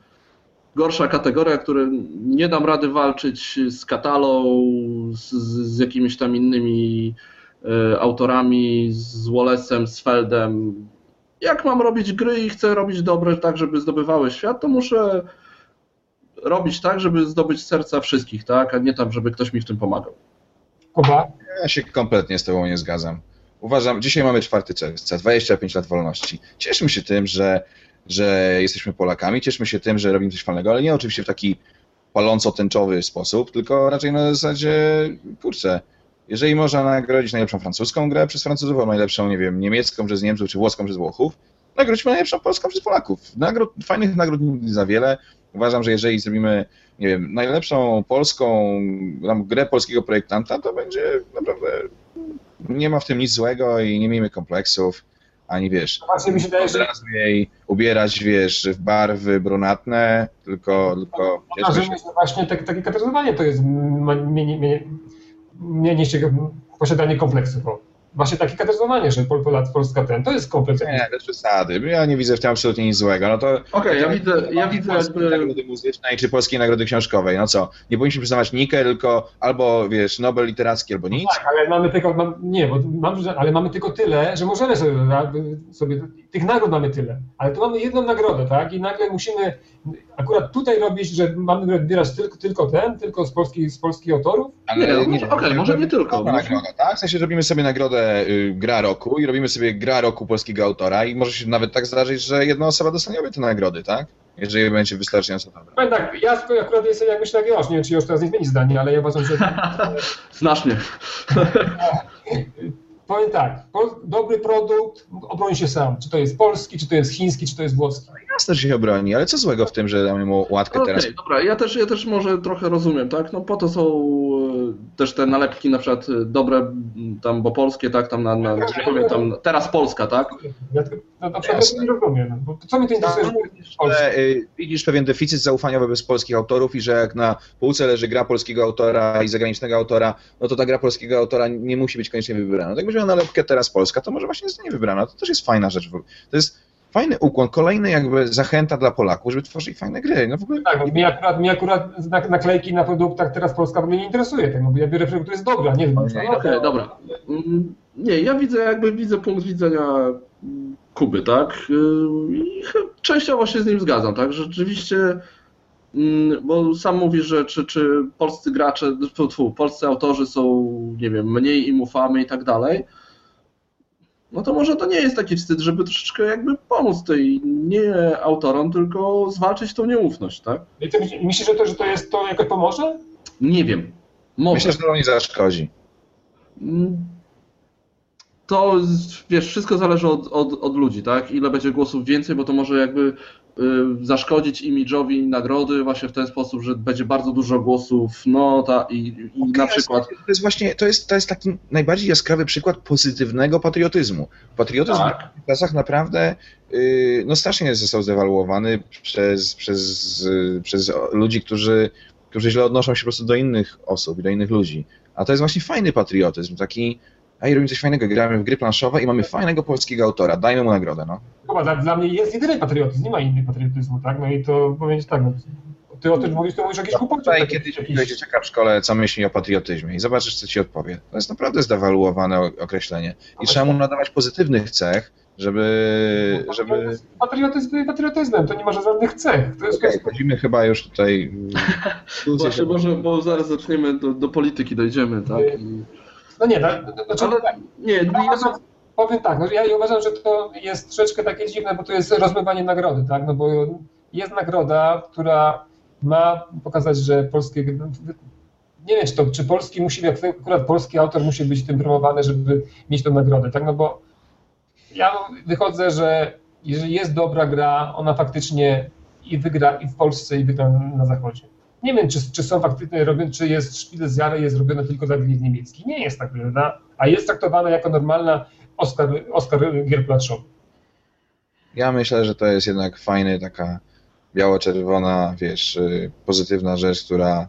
gorsza kategoria, który nie dam rady walczyć z Katalą, z, z jakimiś tam innymi e, autorami, z Wallace'em, z Feldem. Jak mam robić gry i chcę robić dobre tak, żeby zdobywały świat, to muszę robić tak, żeby zdobyć serca wszystkich, tak, a nie tam, żeby ktoś mi w tym pomagał. Kuba? Ja się kompletnie z tobą nie zgadzam. Uważam, dzisiaj mamy 4 czerwca, 25 lat wolności. Cieszmy się tym, że, że jesteśmy Polakami, cieszmy się tym, że robimy coś fajnego, ale nie oczywiście w taki paląco-tęczowy sposób, tylko raczej na zasadzie, kurczę, jeżeli można nagrodzić najlepszą francuską grę przez Francuzów, albo najlepszą, nie wiem, niemiecką przez Niemców, czy włoską przez Włochów, nagrodźmy najlepszą Polską przez Polaków. Nagród, fajnych nagród nie za wiele. Uważam, że jeżeli zrobimy, nie wiem, najlepszą polską grę polskiego projektanta, to będzie naprawdę, nie ma w tym nic złego i nie miejmy kompleksów, ani wiesz, Właśnie mi się wydaje, od że razu jej ubierać, wiesz, w barwy brunatne, tylko, tylko cieszmy Może się. myślę, właśnie takie, takie kategoryzowanie to jest ma- mniej, mniej, mniej niż posiadanie kompleksów. Właśnie takie kategoryzowanie, że Pol, Pol, Polska ten, to jest kompleks. Nie, bez przesady. Ja nie widzę w tym absolutnie nic złego. No to Okej, ja widzę, ja widzę jakby... nagrody muzycznej czy polskiej nagrody książkowej. No co? Nie powinniśmy przyznawać Nikę, tylko albo wiesz, Nobel literacki, albo nic. Tak, ale mamy tylko, mam, nie, bo mam, ale mamy tylko tyle, że możemy sobie, sobie, tych nagród mamy tyle, ale tu mamy jedną nagrodę, tak, i nagle musimy akurat tutaj robić, że mamy wybierać tylko, tylko ten, tylko z polskich, z polskich autorów, Ale Nie, może- okej, może nie tylko. Nagroda, tak? W sensie robimy sobie nagrodę y, gra roku i robimy sobie gra roku polskiego autora i może się nawet tak zdarzyć, że jedna osoba dostanie obie te nagrody, tak? Jeżeli będzie wystarczająco dobra. Powiem tak, ja akurat jestem jak myślę jak nie wiem czy Josz teraz nie zmieni zdanie, ale ja uważam, że Znasz mnie. powiem tak, pol, dobry produkt obroni się sam, czy to jest polski, czy to jest chiński, czy to jest włoski. Jasne, że się obroni, ale co złego w tym, że damy mu łatkę Okej, teraz? dobra, ja też, ja też może trochę rozumiem, tak? No po to są e, też te nalepki na przykład e, dobre, tam, bo polskie, tak, tam na, na powiem, tam, teraz Polska, tak? Ja no, na przykład tego nie rozumiem, bo co mnie to interesuje, że Polska. że y, widzisz pewien deficyt zaufania wobec polskich autorów i że jak na półce leży gra polskiego autora i zagranicznego autora, no to ta gra polskiego autora nie musi być koniecznie wybrana. No, jak będzie nalepkę teraz Polska, to może właśnie zostanie wybrana. To też jest fajna rzecz. To jest fajny ukłon, kolejny jakby zachęta dla Polaków, żeby tworzyli fajne gry. No w ogóle Tak, bo mnie akurat, mnie akurat naklejki na produktach teraz Polska mnie nie interesuje, tak, no bo ja biorę produkt, który jest dobry, a nie wiem. Okej, No Okej, dobra. Mm, Nie, ja widzę jakby widzę punkt widzenia Kuby, tak? I częściowo się z nim zgadzam, tak? że Rzeczywiście, mm, bo sam mówisz, że czy, czy polscy gracze, tfu, tfu, polscy autorzy są, nie wiem, mniej im ufamy i tak dalej. No to może to nie jest taki wstyd, żeby troszeczkę jakby pomóc tej nie autorom, tylko zwalczyć tą nieufność, tak? I ty myśl- myślisz, że to, że to jest to jakoś pomoże? Nie wiem. Może. myślę, że to nie zaszkodzi. To wiesz, wszystko zależy od, od, od ludzi, tak? Ile będzie głosów więcej, bo to może jakby y, zaszkodzić imidżowi nagrody właśnie w ten sposób, że będzie bardzo dużo głosów no ta i, i na przykład. To jest właśnie, to jest, to jest taki najbardziej jaskrawy przykład pozytywnego patriotyzmu. Patriotyzm Tak. w czasach naprawdę yy, no strasznie został zdewaluowany przez, przez, przez ludzi, którzy, którzy źle odnoszą się po prostu do innych osób i do innych ludzi. A to jest właśnie fajny patriotyzm, taki ej, robimy coś fajnego, gramy w gry planszowe i mamy fajnego polskiego autora, dajmy mu nagrodę, no. Chyba dla, dla mnie jest jedyny patriotyzm, nie ma innych patriotyzmu, tak? No i to powiedzieć tak, no, ty o tym mówisz, to mówisz o jakiejś głupocie. Tutaj tak, kiedyś jakiś- dzieciaka w szkole, co myśli o patriotyzmie i zobaczysz, co ci odpowie. To jest naprawdę zdewaluowane określenie. I trzeba mu nadawać pozytywnych cech, żeby... żeby... Patriotyzm patriotyzmem, to nie ma żadnych cech. To jest Okej, wchodzimy chyba już tutaj... Właśnie może, bo zaraz zaczniemy do, do polityki dojdziemy, tak? I, No nie, tak, znaczy, ale nie, ja uważam, powiem tak, no, ja uważam, że to jest troszeczkę takie dziwne, bo to jest rozmywanie nagrody, tak? No bo jest nagroda, która ma pokazać, że polskie. Nie wiem, czy, to, czy polski musi, jak akurat polski autor musi być tym promowany, żeby mieć tę nagrodę, tak? No bo ja wychodzę, że jeżeli jest dobra gra, ona faktycznie i wygra i w Polsce, i wygra na zachodzie. Nie wiem, czy, czy są faktycznie robione, czy jest Spiel z Jahre jest robione tylko dla gry niemieckiej. Nie jest tak, prawda? A jest traktowana jako normalna Oscar, Oscar gier planszowych. Ja myślę, że to jest jednak fajny, taka biało-czerwona, wiesz, y, pozytywna rzecz, która,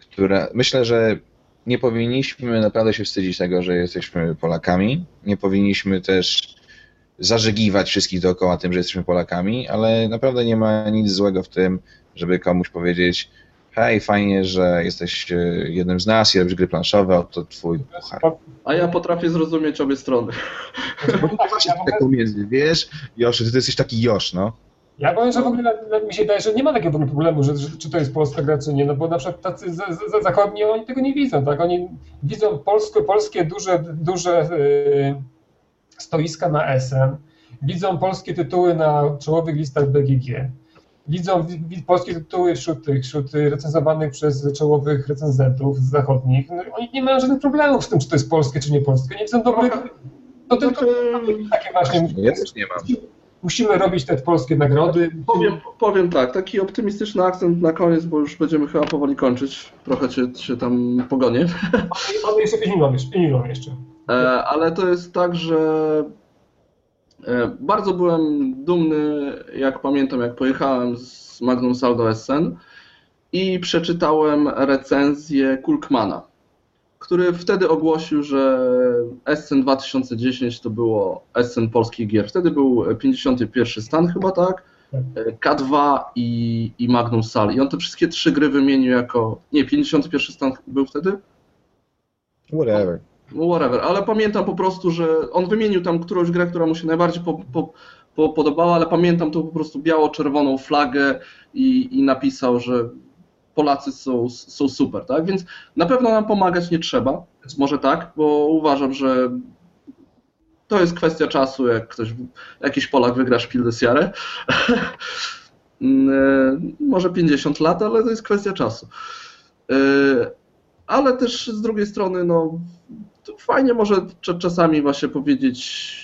która... Myślę, że nie powinniśmy naprawdę się wstydzić tego, że jesteśmy Polakami. Nie powinniśmy też zażegiwać wszystkich dookoła tym, że jesteśmy Polakami, ale naprawdę nie ma nic złego w tym, żeby komuś powiedzieć hej, fajnie, że jesteś y, jednym z nas i robisz gry planszowe, oto twój puchar. a ja potrafię zrozumieć obie strony. Bo właśnie tak pomiędzy, wiesz, Josz, ty jesteś taki Josz, no. Ja powiem, że w ogóle mi się wydaje, że nie ma takiego problemu, że, że, czy to jest polska gra, czy nie, no bo na przykład tacy za, za, zachodni, oni tego nie widzą, tak? Oni widzą polskie, polskie duże, duże yy, stoiska na SM, widzą polskie tytuły na czołowych listach BGG, widzą wi, wi, polskie tytuły wśród tych, wśród recenzowanych przez czołowych recenzentów zachodnich. No, oni nie mają żadnych problemów z tym, czy to jest polskie, czy nie polskie. Nie widzą dobrych, to tylko Znaczy, takie właśnie Ja też nie mam. musimy robić te polskie nagrody. Powiem, powiem tak, taki optymistyczny akcent na koniec, bo już będziemy chyba powoli kończyć. Trochę cię, się tam pogonię. Mamy jeszcze 5 minut, jeszcze, 5 minut jeszcze. E, ale to jest tak, że bardzo byłem dumny, jak pamiętam, jak pojechałem z Magnum Saldo Essen i przeczytałem recenzję Kulkmana, który wtedy ogłosił, że Essen 2010 to było Essen polskich gier. Wtedy był 51 stan chyba, tak? E, K2 i, i Magnum Sal. I on te wszystkie trzy gry wymienił jako... Nie, 51 stan był wtedy? Whatever. No whatever, ale pamiętam po prostu, że on wymienił tam którąś grę, która mu się najbardziej po, po, po podobała, ale pamiętam tą po prostu biało-czerwoną flagę i, i napisał, że Polacy są, są super, tak? Więc na pewno nam pomagać nie trzeba, może tak, bo uważam, że to jest kwestia czasu, jak ktoś, jakiś Polak wygra Spiel des Jahres. może 50 lat, ale to jest kwestia czasu. Yy, ale też z drugiej strony, no, fajnie może cz- czasami właśnie powiedzieć,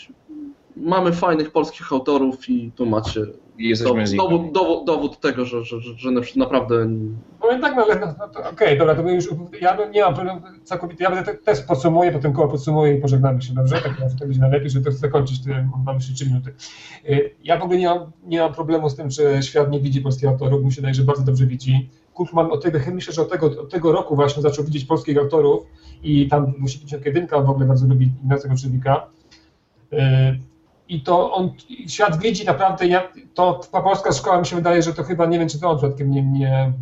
mamy fajnych polskich autorów i tu macie I jesteśmy z dowód, dowód, dowód, dowód tego, że, że, że, że na- naprawdę Powiem tak, no no, no, okej, dobra, to już, ja bym- nie mam problemu całkowicie, ja będę te- też podsumuję, potem koło podsumuję i pożegnamy się, dobrze? Tak, że to będzie najlepiej, żeby to zakończyć, mamy jeszcze 3 minuty. Y, Ja w ogóle nie mam, nie mam problemu z tym, że świat nie widzi polskich autorów, mi się wydaje, że bardzo dobrze widzi. Od tego, myślę, że od tego, od tego roku właśnie zaczął widzieć polskich autorów i tam musi być jedynka, w ogóle bardzo lubi Ignacego Czerwika. Y, I to on, świat widzi naprawdę, ja, to polska szkoła mi się wydaje, że to chyba, nie wiem, czy to on przypadkiem nie, nie,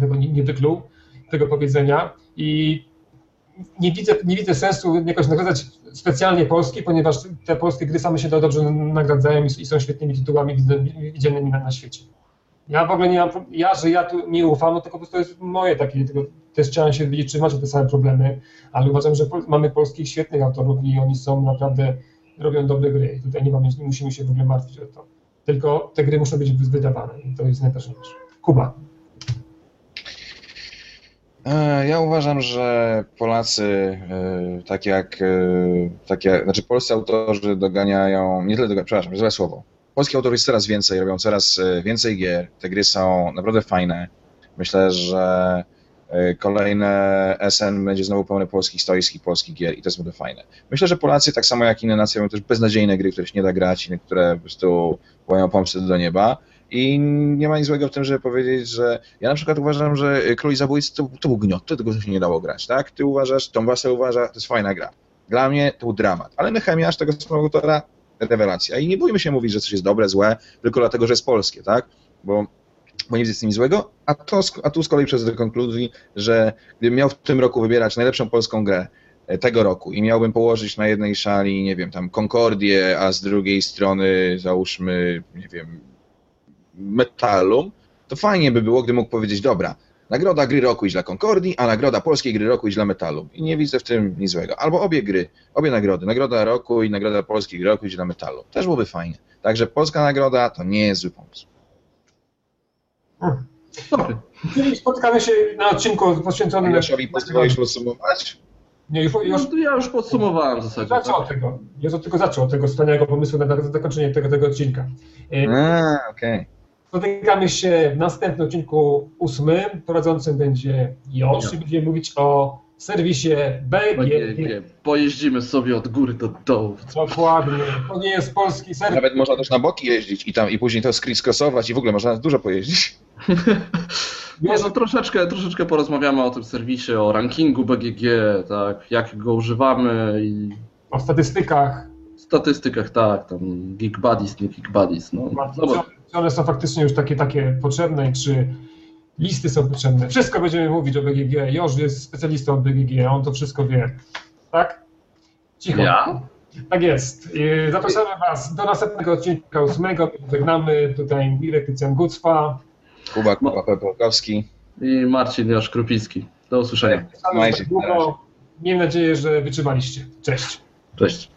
tego nie, nie wykluł, tego powiedzenia i nie widzę, nie widzę sensu jakoś nagradzać specjalnie Polski, ponieważ te polskie gry same się dobrze nagradzają i, są świetnymi tytułami widz- widzianymi na, na świecie. Ja w ogóle nie mam, ja, że ja tu nie ufam, no to po prostu jest moje takie, tylko też chciałem się wiedzieć, czy macie te same problemy, ale uważam, że mamy polskich świetnych autorów i oni są naprawdę, robią dobre gry i tutaj nie, mamy, nie musimy się w ogóle martwić o to. Tylko te gry muszą być wydawane i to jest najważniejsze. Kuba. E, Ja uważam, że Polacy, tak jak, e, tak jak, znaczy polscy autorzy doganiają, nie tyle doganiają, przepraszam, złe słowo. Polskich autorów jest coraz więcej, robią coraz więcej gier, te gry są naprawdę fajne. Myślę, że kolejne SN będzie znowu pełne polskich stoisk i polskich gier i to jest naprawdę fajne. Myślę, że Polacy, tak samo jak inne nacje, mają też beznadziejne gry, które się nie da grać, które po prostu wołają pomstę do nieba. I nie ma nic złego w tym, żeby powiedzieć, że ja na przykład uważam, że Król Zabójcy to, to był gniot, to tego się nie dało grać, tak? Ty uważasz, Tom Wasser uważa, to jest fajna gra. Dla mnie to był dramat, ale Nehemiasz tego samego autora, rewelacja. I nie bójmy się mówić, że coś jest dobre, złe, tylko dlatego, że jest polskie, tak? Bo, bo nie widzę z tym nic złego, a, to, a tu z kolei przechodzę do konkluzji, że gdybym miał w tym roku wybierać najlepszą polską grę e, tego roku i miałbym położyć na jednej szali, nie wiem, tam Concordię, a z drugiej strony załóżmy, nie wiem, Metalum, to fajnie by było, gdy mógł powiedzieć, dobra, nagroda gry roku iść dla Concordii, a nagroda polskiej gry roku iść dla Metalum. I nie widzę w tym nic złego. Albo obie gry, obie nagrody, nagroda roku i nagroda polskiej gry roku iść dla Metalu. Też byłoby fajnie. Także polska nagroda to nie jest zły pomysł. Dobry. Czyli spotykamy się na odcinku poświęconym... Joszowi pozwolisz podsumować? Nie, już, już No, ja już podsumowałem w zasadzie. zaczął Tak? od tego. Ja od tego zaczął, od tego wspaniałego pomysłu na zakończenie tego, tego odcinka. E, A, okej. Spotykamy się w następnym odcinku ósmym. Prowadzącym będzie Josz i będziemy mówić o serwisie BGG. Pojeździmy sobie od góry do dołu. Dokładnie. To nie jest polski serwis. Nawet można też na boki jeździć i tam i później to skrosować i w ogóle można dużo pojeździć. Nie, no troszeczkę, troszeczkę porozmawiamy o tym serwisie, o rankingu BGG, tak, jak go używamy i O statystykach. statystykach, tak, tam Geek Buddies, nie Geek Buddies, no. no bo, Czy czy one są faktycznie już takie, takie potrzebne czy listy są potrzebne. Wszystko będziemy mówić o BGG. Josz jest specjalistą od BGG, on to wszystko wie. Tak? Cicho. ja? Tak jest. I Zapraszamy Was do następnego odcinka ósmego. Żegnamy tutaj Mirek Tycjan Gucwa. Kuba, Kuba Pepolkowski. I Marcin Josz Krupicki. Do usłyszenia. Miejmy nadzieję, że wytrzymaliście. Cześć. Cześć.